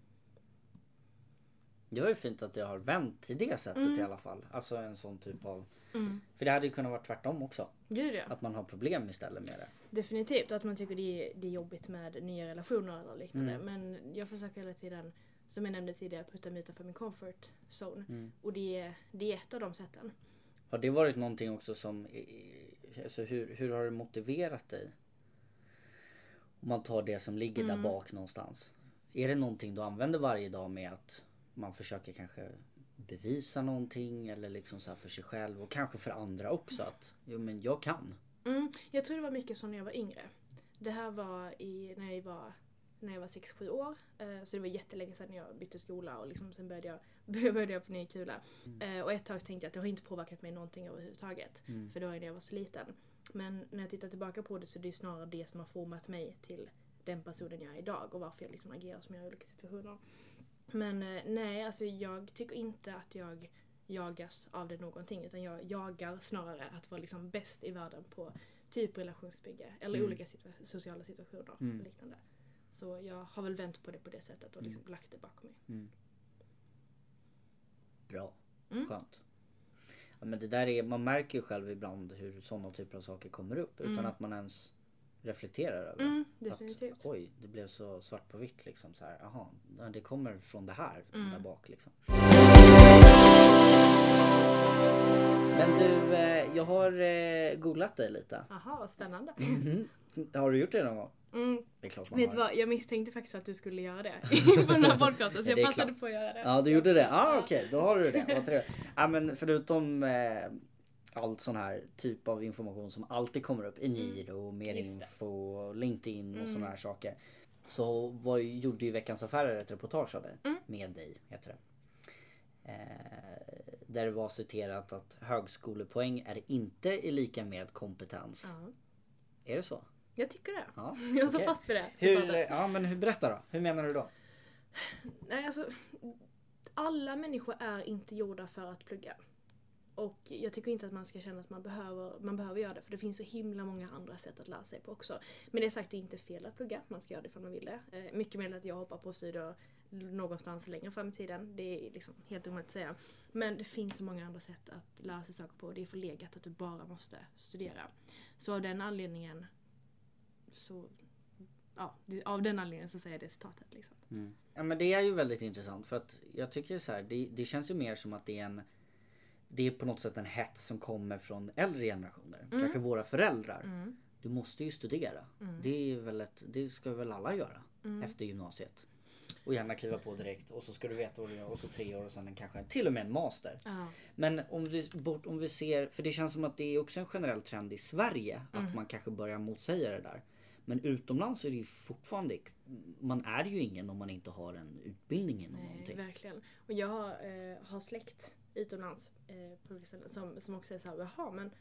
Det var ju fint att det har vänt till det sättet Mm. i alla fall. Alltså en sån typ av... Mm. För det hade ju kunnat vara tvärtom också. Är det. Att man har problem istället med det. Definitivt. Att man tycker det är, det är jobbigt med nya relationer eller liknande. Mm. Men jag försöker hela tiden, som jag nämnde tidigare, putta mig utanför min comfort zone. Mm. Och det är, det är ett av de sätten. Har det varit någonting också som... Alltså hur, hur har det motiverat dig? Om man tar det som ligger där Mm. bak någonstans. Är det någonting du använder varje dag med att man försöker kanske bevisa någonting eller liksom så för sig själv och kanske för andra också att jo men jag kan. Mm, jag tror det var mycket som när jag var yngre. Det här var i, när jag var när jag var 6-7 år. Eh, så det var jättelänge sedan jag bytte skola och liksom, sen började jag, började jag på ny kula. Eh, och ett tag så tänkte jag att det har inte påverkat mig någonting överhuvudtaget. Mm. För det var ju när jag var så liten. Men när jag tittar tillbaka på det så är det ju snarare det som har format mig till den personen jag är idag och varför jag liksom agerar som jag gör i olika situationer. Men eh, nej, alltså jag tycker inte att jag jagas av det någonting utan jag jagar snarare att vara liksom bäst i världen på typ relationsbygge eller Mm. olika situa- sociala situationer Mm. och liknande. Så jag har väl vänt på det på det sättet och liksom lagt det bakom mig. Mm. Bra. Mm. Skönt. Ja, men det där är, man märker ju själv ibland hur sådana typer av saker kommer upp utan Mm. att man ens reflekterar över Mm, att definitivt. oj, det blev så svart på vitt liksom så här. Jaha, ja, det kommer från det här Mm. där bak liksom. Men du, eh, jag har eh, googlat dig lite. Aha, vad spännande. Mhm. Har du gjort det någon gång? Mm. Det är klart man Vet du vad, jag misstänkte faktiskt att du skulle göra det på den här podcasten så jag passade klart. på att göra det. Ja, du gjorde det? Ah, okej, då har du det. Vad trevligt. Ja, men förutom eh, allt sån här typ av information som alltid kommer upp, Eniro, mer Mm. Det. info, LinkedIn och Mm. såna här saker. Så var, gjorde ju Veckans Affärer ett reportage av dig. Mm. Med dig, heter det. Eh, där det var citerat att högskolepoäng är inte är lika med kompetens. Ja. Är det så? Jag tycker det. Ja, Jag står fast vid det. Hur, ja men hur, berätta då. Hur menar du då? Nej, alltså, alla människor är inte gjorda för att plugga. Och jag tycker inte att man ska känna att man behöver, man behöver göra det för det finns så himla många andra sätt att lära sig på också. Men det är sagt, det är inte fel att plugga, man ska göra det ifall man vill det. Eh, mycket mer än att jag hoppar på studier någonstans längre fram i tiden. Det är liksom helt omöjligt att säga. Men det finns så många andra sätt att lära sig saker på. Det är förlegat att du bara måste studera. Så av den anledningen så Ja, av den anledningen så säger jag det citatet liksom. Mm. Ja men det är ju väldigt intressant för att jag tycker så här, det, det känns ju mer som att det är en det är på något sätt en hets som kommer från äldre generationer. Kanske våra föräldrar. Mm. Du måste ju studera. Mm. Det är väl ett, det ska väl alla göra Mm. efter gymnasiet. Och gärna kliva på direkt och så ska du veta vad du gör och så tre år och sen en, kanske till och med en master. Ja. Men om vi, bort, om vi ser, för det känns som att det är också en generell trend i Sverige att man kanske börjar motsäga det där. Men utomlands är det ju fortfarande, man är ju ingen om man inte har en utbildning inom Nej, någonting. verkligen. Och jag har, eh, har släkt utomlands eh, på olika ställen som, som också är såhär, jaha men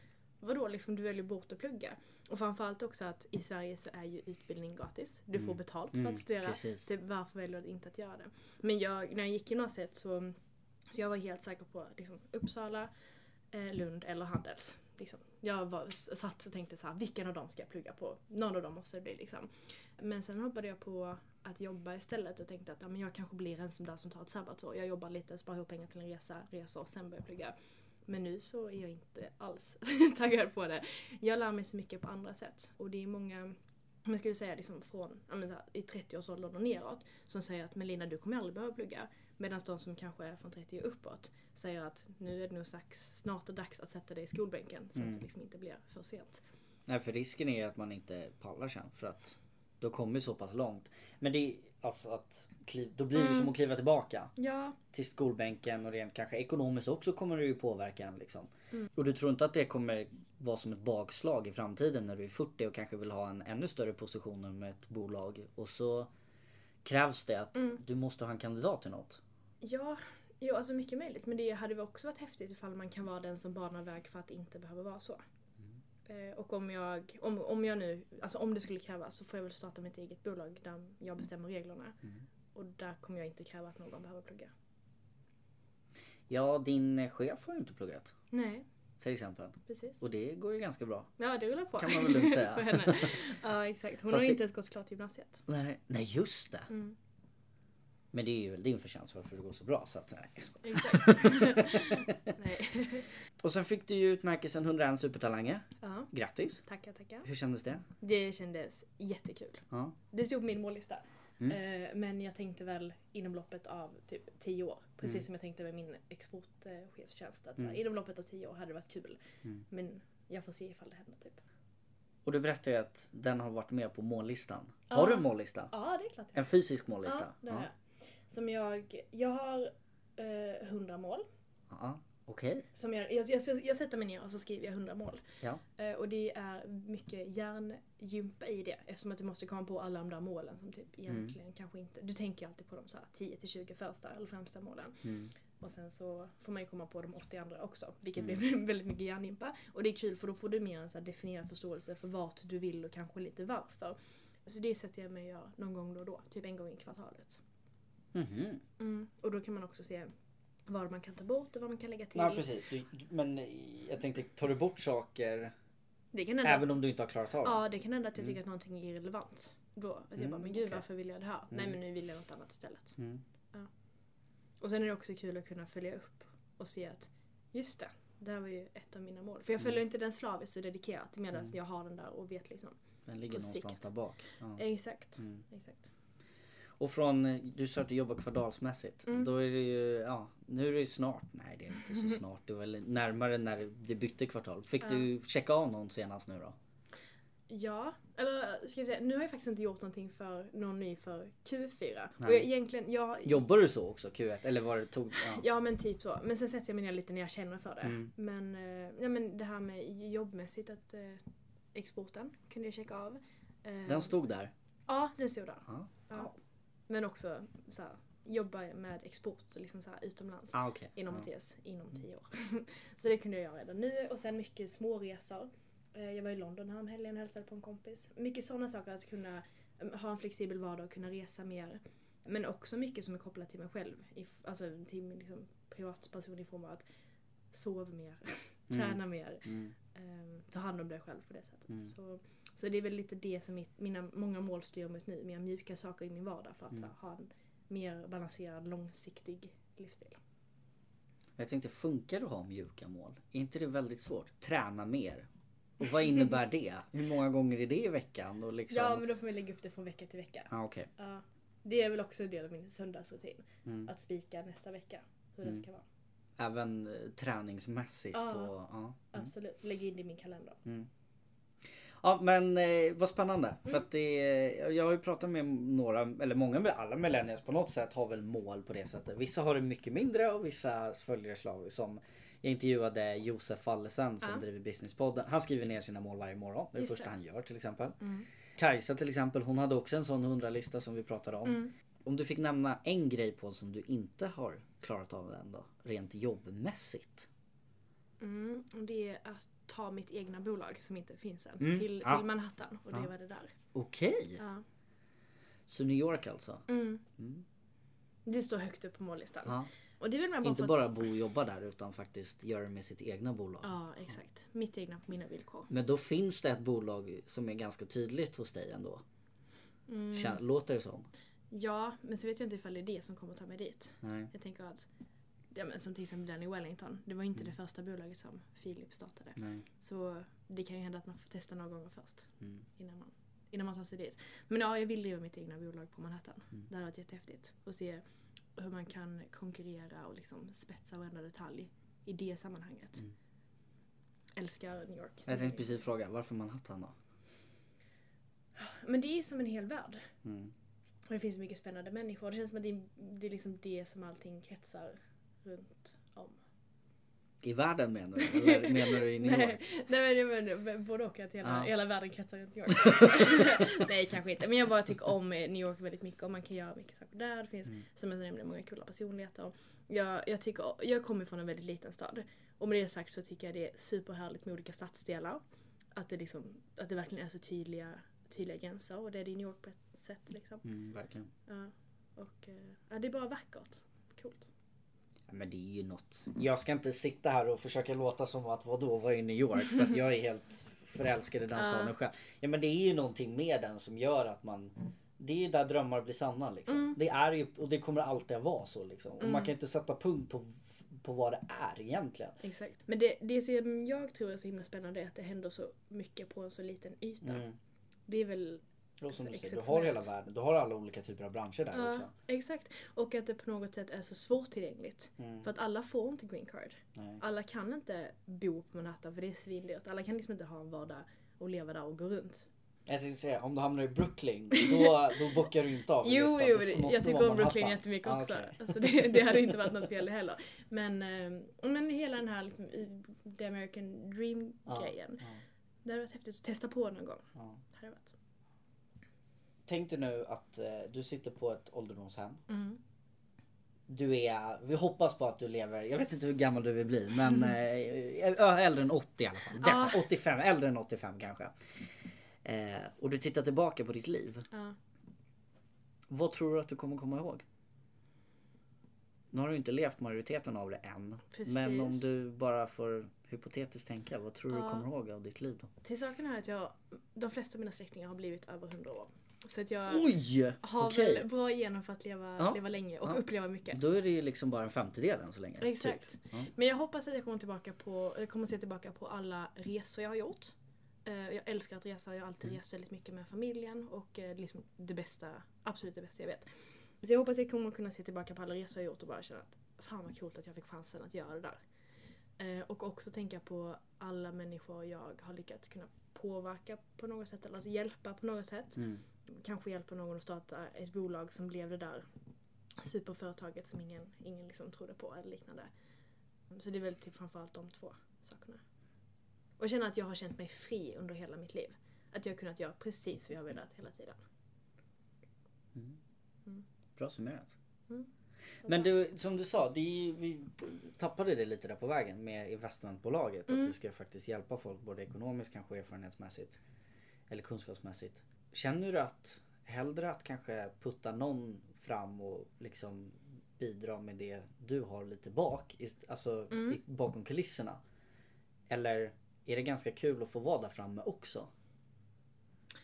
vadå liksom du väljer bort att plugga? Och framförallt också att i Sverige så är ju utbildning gratis. Du får betalt för Mm, att studera. precis. Typ, varför väljer du inte att göra det? Men jag, när jag gick gymnasiet så, så jag var helt säker på liksom, Uppsala, eh, Lund eller Handels. Liksom. Jag var, satt och tänkte så här, vilken av dem ska jag plugga på? Någon av dem måste det bli liksom. Men sen hoppade jag på att jobba istället och tänkte att ja, men jag kanske blir en sån där som tar ett sabbatsår. Jag jobbar lite, sparar ihop pengar till en resa, resor och sen börjar jag plugga. Men nu så är jag inte alls taggad på det. Jag lär mig så mycket på andra sätt. Och det är många, om jag skulle säga liksom från i 30-årsåldern och neråt, som säger att Melina du kommer aldrig behöva plugga. Medan de som kanske är från 30 och uppåt säger att nu är det nog dags, snart är det dags att sätta dig i skolbänken så Mm. att det liksom inte blir för sent. Nej för risken är att man inte pallar sen för att då kommer så pass långt. Men det är alltså att kliv, då blir det Mm. som att kliva tillbaka Ja, till skolbänken och rent kanske ekonomiskt också kommer det ju påverka en liksom. Mm. Och du tror inte att det kommer vara som ett bakslag i framtiden när du är 40 och kanske vill ha en ännu större position med ett bolag och så krävs det att Mm. du måste ha en kandidat till något. Ja, jo, alltså mycket möjligt. Men det hade väl också varit häftigt ifall man kan vara den som banar väg för att det inte behöver vara så. Mm. Eh, och om jag, om, om jag nu, alltså om det skulle krävas så får jag väl starta mitt eget bolag där jag bestämmer reglerna. Mm. Och där kommer jag inte kräva att någon behöver plugga. Ja, din chef har ju inte pluggat Nej, till exempel. precis. Och det går ju ganska bra. Ja, det rullar på. Kan man väl lugnt säga. För henne. Ja, exakt. Hon Fast har ju det- inte ens gått klart gymnasiet. Nej, nej just det. Mm. Men det är ju väl din förtjänst varför det går så bra. Så att, nej. Exakt. Nej. och sen fick du ju utmärkelsen 101 supertalanger. Ja, Grattis! tackar, tackar. Hur kändes det? Det kändes jättekul. Ja. Det stod på min mållista. Mm. Eh, Men jag tänkte väl inom loppet av typ 10 år. Precis Mm. som jag tänkte med min exportchefstjänst. Att Mm. inom loppet av 10 år hade det varit kul. Mm. Men jag får se ifall det händer typ. Och du berättade ju att den har varit med på mållistan. Ja. Har du en mållista? Ja, det är klart En fysisk mållista? Ja, det har jag. Som jag, jag har eh, 100 mål. Ja, Okej. Som jag, jag, jag, jag sätter mig ner och så skriver jag 100 mål. Ja. Eh, och det är mycket hjärngympa i det. Eftersom att du måste komma på alla de där målen som typ Mm. egentligen kanske inte... Du tänker ju alltid på de så här 10-20 första eller främsta målen. Mm. Och sen så får man ju komma på de 80 andra också. Vilket Mm. blir väldigt mycket hjärngympa. Och det är kul för då får du mer en så här definierad förståelse för vart du vill och kanske lite varför. Så det sätter jag mig och gör någon gång då och då. Typ en gång i kvartalet. Mhm. Mm. Och då kan man också se vad man kan ta bort och vad man kan lägga till. Ja precis. Du, men jag tänkte, tar du bort saker även om du inte har klarat av det? ja, det kan hända att jag Mm. tycker att någonting är irrelevant. Då, att jag Mm, bara, men gud okej. varför vill jag det här? Nej Mm. men nu vill jag något annat istället. Mm. Och sen är det också kul att kunna följa upp och se att just det, det här var ju ett av mina mål. För jag följer Mm. inte den slaviskt och dedikerat medan Mm. jag har den där och vet liksom. Den ligger På någonstans sikt. där bak. Ja. Exakt. Mm. Exakt. Och från, eh, du sa att du jobbar kvartalsmässigt. Mm. Då är det ju, ja, nu är det ju snart. Nej det är inte så snart. Det är väl närmare när det bytte kvartal. Fick Ja. du checka av någon senast nu då? Ja, eller ska jag säga, nu har jag faktiskt inte gjort någonting för någon ny för Q4. Nej. Och jag, egentligen, jag, Jobbar du så också Q1? Eller var det tog... Ja. Ja men typ så. Men sen sätter jag mig ner lite när jag känner för det. Mm. Men, eh, ja, men det här med jobbmässigt att eh, exporten kunde jag checka av. Eh, Den stod där? Ja, den stod där. Ja. Ja. Men också så här, jobba med export liksom så här, utomlands. Ah, okej. Inom ja. Mattias, inom tio år. så det kunde jag göra redan nu. Och sen mycket småresor. Eh, Jag var i London här om helgen och hälsade på en kompis. Mycket sådana saker, att kunna eh, ha en flexibel vardag och kunna resa mer. Men också mycket som är kopplat till mig själv. i Alltså till min liksom, privatperson i form av att sova mer, träna mer, Mm. eh, ta hand om dig själv på det sättet. Mm. Så, så det är väl lite det som mitt, mina många mål styr mot nu. Mer mjuka saker i min vardag för att Mm. här, ha en mer balanserad, långsiktig livsstil. Jag tänkte, funkar det att ha mjuka mål? Är inte det väldigt svårt? Träna mer. Och vad innebär det? Hur många gånger är det i veckan? Och liksom... Ja men då får vi lägga upp det från vecka till vecka. ah, okej. Ja. Det är väl också en del av min söndagsrutin. Mm. Att spika nästa vecka hur Mm. den ska vara. Även eh, träningsmässigt Ja. och... Ja. Mm. Absolut, lägga in det i min kalender. Ja men eh, vad spännande. Mm. För att det, jag har ju pratat med några, eller många, med alla millennials på något sätt har väl mål på det sättet. Vissa har det mycket mindre och vissa följer slag som jag intervjuade Josef Fallesen som Ja. driver Businesspodden. Han skriver ner sina mål varje morgon. Det är det första han gör till exempel. Mm. Kajsa till exempel, hon hade också en sån 100-lista som vi pratade om. Mm. Om du fick nämna en grej på som du inte har klarat av än då, rent jobbmässigt. Mm. Det är att ta mitt egna bolag som inte finns än Mm. till, Ja. till Manhattan och Ja. leva det där. Okej, Ja. så New York alltså? Mm. Mm. Det står högt upp på mållistan. Ja. Och det väl mer bara Inte att- bara bo och jobba där utan faktiskt göra det med sitt egna bolag. Ja exakt. Mitt egna på mina villkor. Men då finns det ett bolag som är ganska tydligt hos dig ändå. Mm. Låter det som? Ja, men så vet jag inte ifall det är det som kommer ta mig dit. Nej. Jag tänker att, ja, men som till exempel Danny Wellington. Det var inte Mm. det första bolaget som Filip startade. Nej. Så det kan ju hända att man får testa några gånger först. Mm. Innan man, innan man tar sig dit. Men ja, jag vill driva mitt egna bolag på Manhattan. Mm. Det hade varit jättehäftigt. Och se hur man kan konkurrera och liksom spetsa varenda detalj i det sammanhanget. Mm. Älskar New York. Jag tänkte precis fråga, varför Manhattan då? Men det är som en hel värld. Mm. Och det finns mycket spännande människor. Det känns som att det är, det är liksom det som allting kretsar runt om. I världen menar du? Eller menar du i New Nej, York? nej men, men, men både och att hela, Ja. hela världen kretsar runt New York. nej kanske inte. Men jag bara tycker om eh, New York väldigt mycket och man kan göra mycket saker där. Det finns Mm. som jag nämnde många coola personligheter. Jag, jag, tycker, jag kommer från en väldigt liten stad. Och med det sagt så tycker jag det är superhärligt med olika stadsdelar. Att det, liksom, att det verkligen är så tydliga, tydliga gränser och det är det i New York på ett sätt. Liksom. Mm, verkligen. Ja. Och, eh, ja, det är bara vackert. Coolt. Men det är ju något. Jag ska inte sitta här och försöka låta som att vadå, vad är New York? För att jag är helt förälskad i den staden själv. Ja men det är ju någonting med den som gör att man det är ju där drömmar blir sanna liksom. Mm. Det är ju och det kommer alltid att vara så liksom. Och man kan inte sätta punkt på, på vad det är egentligen. Exakt. Men det, det som jag tror är så himla spännande är att det händer så mycket på en så liten yta. Mm. Det är väl Och som du, säger, du har hela världen, du har alla olika typer av branscher där Ja, också. exakt. Och att det på något sätt är så svårtillgängligt. Mm. För att alla får inte green card. Nej. Alla kan inte bo på Manhattan för det är svindyrt. Alla kan liksom inte ha en vardag och leva där och gå runt. Jag tänkte säga, om du hamnar i Brooklyn, då, då bockar du inte av Jo, jo, Det det, jag tycker om Brooklyn jättemycket Ah, också. okej. Alltså det, det hade inte varit något fel heller. Men, eh, men hela den här liksom, the American dream Ja, grejen. ja, Det hade varit häftigt att testa på någon gång. ja. Hade varit. Tänk dig nu att eh, du sitter på ett ålderdomshem. Mm. Du är, vi hoppas på att du lever, jag vet inte hur gammal du vill bli men eh, ja, äldre än 80 i alla fall. Def- 85, äldre än 85 kanske. Eh, och du tittar tillbaka på ditt liv. Ja. Vad tror du att du kommer komma ihåg? Nu har du inte levt majoriteten av det än. Precis. Men om du bara får hypotetiskt tänka, vad tror du du Ja. kommer ihåg av ditt liv då? Till saken är att jag, de flesta av mina släktingar har blivit över 100 år. Så att jag Oj! har Okej. väl bra igenom för att leva, Ja. leva länge och Ja. uppleva mycket. Då är det ju liksom bara en femtedel än så länge. Exakt. Typ. Ja. Men jag hoppas att jag kommer tillbaka på, jag kommer se tillbaka på alla resor jag har gjort. Eh, Jag älskar att resa, jag har alltid Mm. rest väldigt mycket med familjen och eh, liksom det bästa, absolut det bästa jag vet. Så jag hoppas att jag kommer kunna se tillbaka på alla resor jag gjort och bara känna att fan vad coolt att jag fick chansen att göra det där. Eh, Och också tänka på alla människor jag har lyckats kunna påverka på något sätt, eller alltså hjälpa på något sätt. Mm. Kanske hjälpa någon att starta ett bolag som blev det där superföretaget som ingen, ingen liksom trodde på eller liknande. Så det är väl typ framförallt de två sakerna. Och känna att jag har känt mig fri under hela mitt liv. Att jag har kunnat göra precis vad jag har velat hela tiden. Bra summerat. Mm. Men du, som du sa, ju- vi tappade det lite där på vägen med investmentbolaget. Mm. Att du ska faktiskt hjälpa folk både ekonomiskt kanske erfarenhetsmässigt. Eller kunskapsmässigt. Känner du att hellre att kanske putta någon fram och liksom bidra med det du har lite bak, alltså Mm. bakom kulisserna? Eller är det ganska kul att få vara där framme också?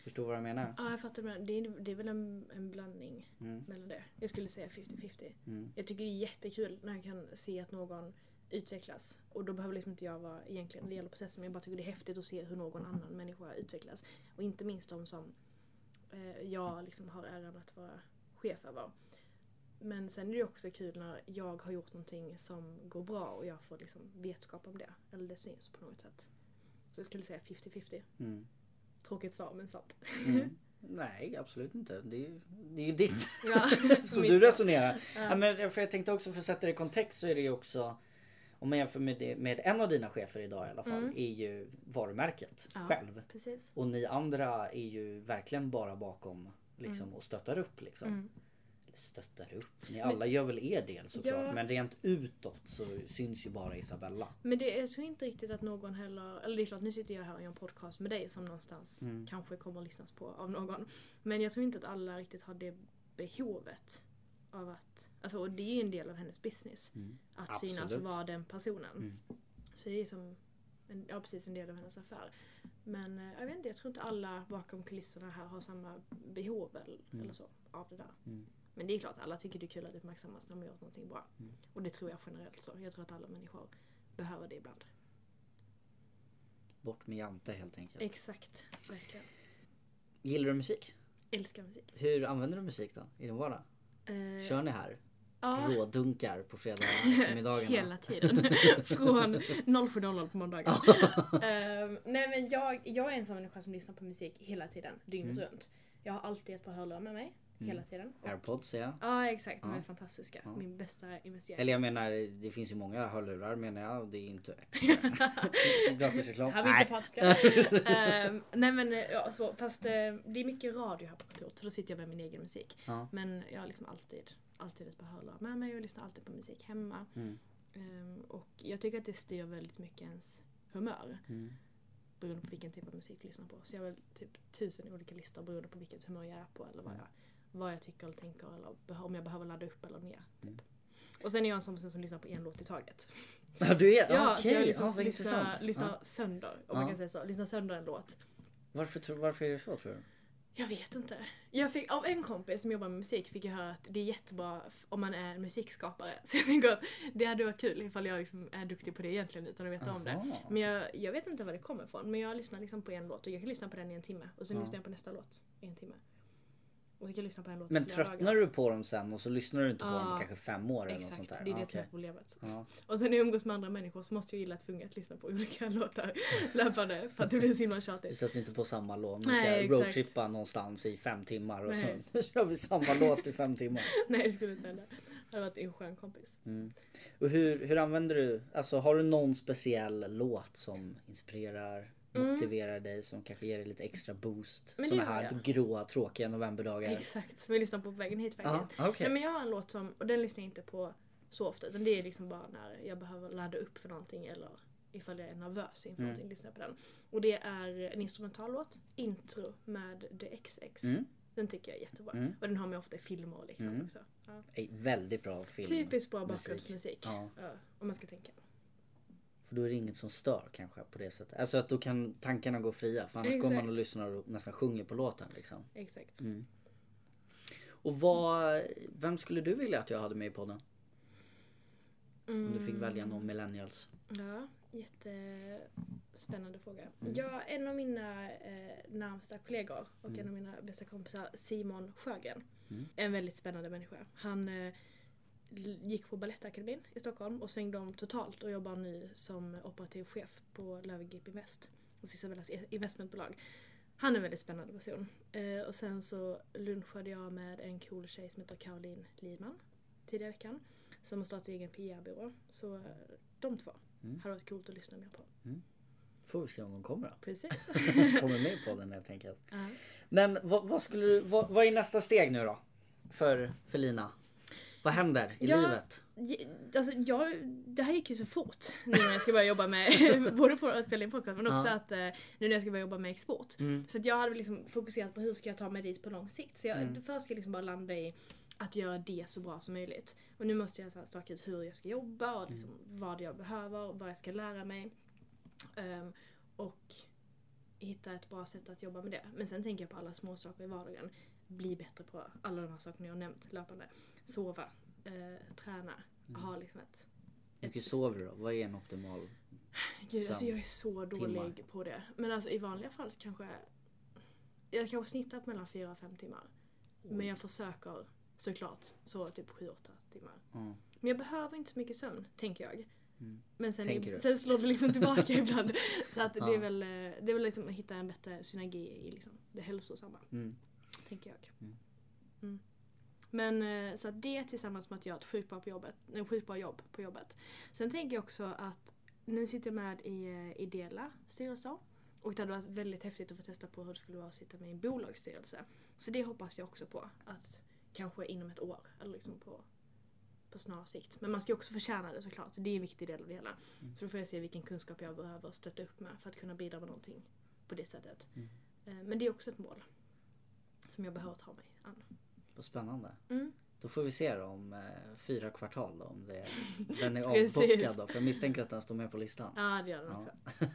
Förstår du vad jag menar? Ja, jag fattar. Det, är, det är väl en, en blandning Mm. mellan det. Jag skulle säga 50-50. Mm. Jag tycker det är jättekul när jag kan se att någon utvecklas. Och då behöver liksom inte jag vara egentligen en del av processen men jag bara tycker det är häftigt att se hur någon annan människa utvecklas. Och inte minst de som jag liksom har äran att vara chef över. Men sen är det också kul när jag har gjort någonting som går bra och jag får liksom vetskap om det. Eller det syns på något sätt. Så jag skulle säga 50-50. Mm. Tråkigt svar men sant. Mm. Nej, absolut inte. Det är, det är ju ditt. Ja, så du resonerar. Ja. men för jag tänkte också för att sätta det i kontext så är det ju också om man jämför med, det, med en av dina chefer idag i alla fall Mm. är ju varumärket Ja. själv. Precis. Och ni andra är ju verkligen bara bakom liksom och stöttar upp liksom. Mm. Stöttar upp. Ni alla gör väl er del såklart. Ja. Men rent utåt så syns ju bara Isabella. Men det är så inte riktigt att någon heller, eller det är klart nu sitter jag här och gör en podcast med dig som någonstans Mm. kanske kommer att lyssnas på av någon. Men jag tror inte att alla riktigt har det behovet av att, alltså och det är ju en del av hennes business. Mm. Att synas och Absolut. vara den personen. Mm. Så det är som, en, ja precis en del av hennes affär. Men eh, jag vet inte, jag tror inte alla bakom kulisserna här har samma behov eller, Mm. eller så av det där. Mm. Men det är klart, alla tycker det är kul att uppmärksammas när de gör någonting bra. Mm. Och det tror jag generellt så. Jag tror att alla människor behöver det ibland. Bort med Jante helt enkelt. Exakt, verkligen. Gillar du musik? Älskar musik. Hur använder du musik då i din vardag? Eh, Kör ni här? Ja. rådunkar på fredag eftermiddagarna. Hela tiden. Från 07.00 på måndagar. Ehm, nej men jag, jag är en sån människa som lyssnar på musik hela tiden, dygnet Mm. runt. Jag har alltid ett par hörlurar med mig, hela tiden. Airpods jag. Ja exakt, de Ja. är fantastiska. Ja. Min bästa investering. Eller jag menar, det finns ju många hörlurar menar jag det är inte gratisreklam. Här vill inte. Ehm, nej men ja, så, fast eh, det är mycket radio här på kontoret så då sitter jag med min egen musik. Ja. Men jag har liksom alltid, alltid ett par hörlurar med mig och lyssnar alltid på musik hemma. Mm. Ehm, och jag tycker att det styr väldigt mycket ens humör. Mm. Beroende på vilken typ av musik du lyssnar på. Så jag har väl typ tusen olika listor beroende på vilket humör jag är på eller vad jag, vad jag tycker eller tänker eller om jag behöver ladda upp eller ner. Mm. Typ. Och sen är jag en sån person som lyssnar på en låt i taget. Ja du är, ja, så okej, jag liksom ja, vad lyssnar, intressant. lyssnar Ja. sönder, om Ja. man kan säga så. Lyssnar sönder en låt. Varför, varför är det så tror du? Jag vet inte. Jag fick, av en kompis som jobbar med musik fick jag höra att det är jättebra om man är musikskapare. Så jag tänker att det hade varit kul ifall jag liksom är duktig på det egentligen utan att veta om det. Men jag, jag vet inte var det kommer ifrån. Men jag lyssnar liksom på en låt och jag kan lyssna på den i en timme. Och sen Ja. lyssnar jag på nästa låt i en timme. Och så kan jag lyssna på en låt Men tröttnar dagar. du på dem sen och så lyssnar du inte på dem på kanske fem år eller något sånt Exakt, där? det är det som är okej. problemet. Ja. Och sen när jag umgås med andra människor så måste jag gilla att tvunget lyssna på olika låtar löpande för att det blir så himla Du tjatigt. sätter inte på samma låt. Nu ska exakt. roadtrippa någonstans i fem timmar och Nej. så kör vi samma låt i fem timmar. Nej det skulle inte hända. Det hade varit en skön kompis. Mm. Och hur, hur använder du, alltså har du någon speciell låt som inspirerar, motiverar dig, som kanske ger dig lite extra boost? Men Såna här jag. gråa, tråkiga novemberdagar. Exakt, som jag lyssnar på på vägen hit faktiskt. Ja, okej. Nej, men jag har en låt som, och den lyssnar jag inte på så ofta utan det är liksom bara när jag behöver ladda upp för någonting eller ifall jag är nervös inför Mm. någonting lyssnar jag på den. Och det är en instrumentallåt, Intro med The XX. Mm. Den tycker jag är jättebra. Mm. Och den har man ofta i filmer och liknande Mm. också. Ja. Väldigt bra film. Typiskt bra musik. bakgrundsmusik. Ja. Ja, om man ska tänka. För då är det inget som stör kanske på det sättet. Alltså att då kan tankarna gå fria. För annars går man Exakt. och lyssnar och nästan sjunger på låten liksom. Exakt. Mm. Och vad, vem skulle du vilja att jag hade med i podden? Om du fick välja någon millennials. Ja, jättespännande fråga. Mm. Ja, en av mina eh, närmsta kollegor och Mm. en av mina bästa kompisar, Simon Sjögren. Mm. En väldigt spännande människa. Han eh, gick på Balettakademin i Stockholm och svängde om totalt och jobbar nu som operativ chef på Löwengrip Invest. Hos Isabellas e- investmentbolag. Han är en väldigt spännande person. Eh, och sen så lunchade jag med en cool tjej som heter Caroline Lidman tidigare i veckan. Som har startat egen PR-byrå. Så eh, de två Mm. hade varit coolt att lyssna mer på. Får vi se om de kommer då. Precis. Kommer med i podden helt enkelt. Ja. Men vad, vad skulle du, vad, vad är nästa steg nu då? För, för Lina? Vad händer i Ja. livet? Alltså, jag, det här gick ju så fort nu när jag ska börja jobba med, både på att spela in podcast men också Ja. att eh, nu när jag ska börja jobba med export. Mm. Så att jag hade liksom fokuserat på hur ska jag ta mig dit på lång sikt. Så jag, Mm. först ska jag liksom bara landa i att göra det så bra som möjligt. Och nu måste jag så här staka ut hur jag ska jobba och liksom Mm. vad jag behöver, vad jag ska lära mig. Ehm, och hitta ett bra sätt att jobba med det. Men sen tänker jag på alla små saker i vardagen. Bli bättre på alla de här sakerna jag har nämnt löpande. Sova, eh, träna, Mm. ha liksom ett... Hur mycket ett sover du då? Vad är en optimal? Gud, alltså jag är så dålig timmar. på det. Men alltså i vanliga fall så kanske jag kanske snittar på mellan 4 och 5 timmar. Men jag försöker såklart så typ 7-8 timmar. Ja. Men jag behöver inte så mycket sömn, tänker jag. Mm. Men sen, sen slår det liksom tillbaka ibland. Så att det Ja. är väl, eh, det är väl liksom att hitta en bättre synergi i liksom det hälsosamma, Mm. Tänker jag. Mm. Mm. Men eh, så att det tillsammans med att göra ett sjukt bra, på jobbet, nej, sjukt bra jobb på jobbet. Sen tänker jag också att nu sitter jag med i eh, ideella styrelser. Och det hade varit väldigt häftigt att få testa på hur det skulle vara att sitta med i en bolagsstyrelse. Så det hoppas jag också på. Att kanske inom ett år, eller liksom på, på snar sikt. Men man ska också förtjäna det såklart. Det är en viktig del av det hela. Mm. Så då får jag se vilken kunskap jag behöver stötta upp med för att kunna bidra med någonting på det sättet. Mm. Eh, Men det är också ett mål. Som jag behöver ta mig an. Vad spännande. Mm. Då får vi se då om eh, fyra kvartal då, om det, den är avbockad då. För jag misstänker att den står med på listan. Ja, det gör den Ja. också.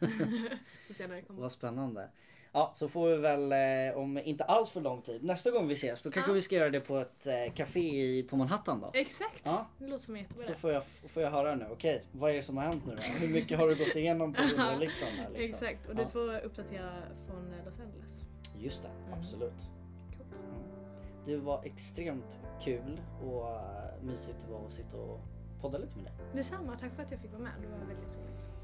Kommer. Vad spännande. Ja, så får vi väl eh, om inte alls för lång tid. Nästa gång vi ses, då kanske Ja. vi ska göra det på ett eh, café i, på Manhattan då. Exakt! Ja. Det låter som en jättebra Så får jag, får jag höra nu. Okej, vad är det som har hänt nu då? Hur mycket har du gått igenom på listan där liksom? Exakt, och du Ja. får uppdatera från Los Angeles. Just det, Mm. absolut. Coolt. Det var extremt kul och eh, mysigt det var att sitta och podda lite med dig. Detsamma, tack för att jag fick vara med. Det var väldigt roligt.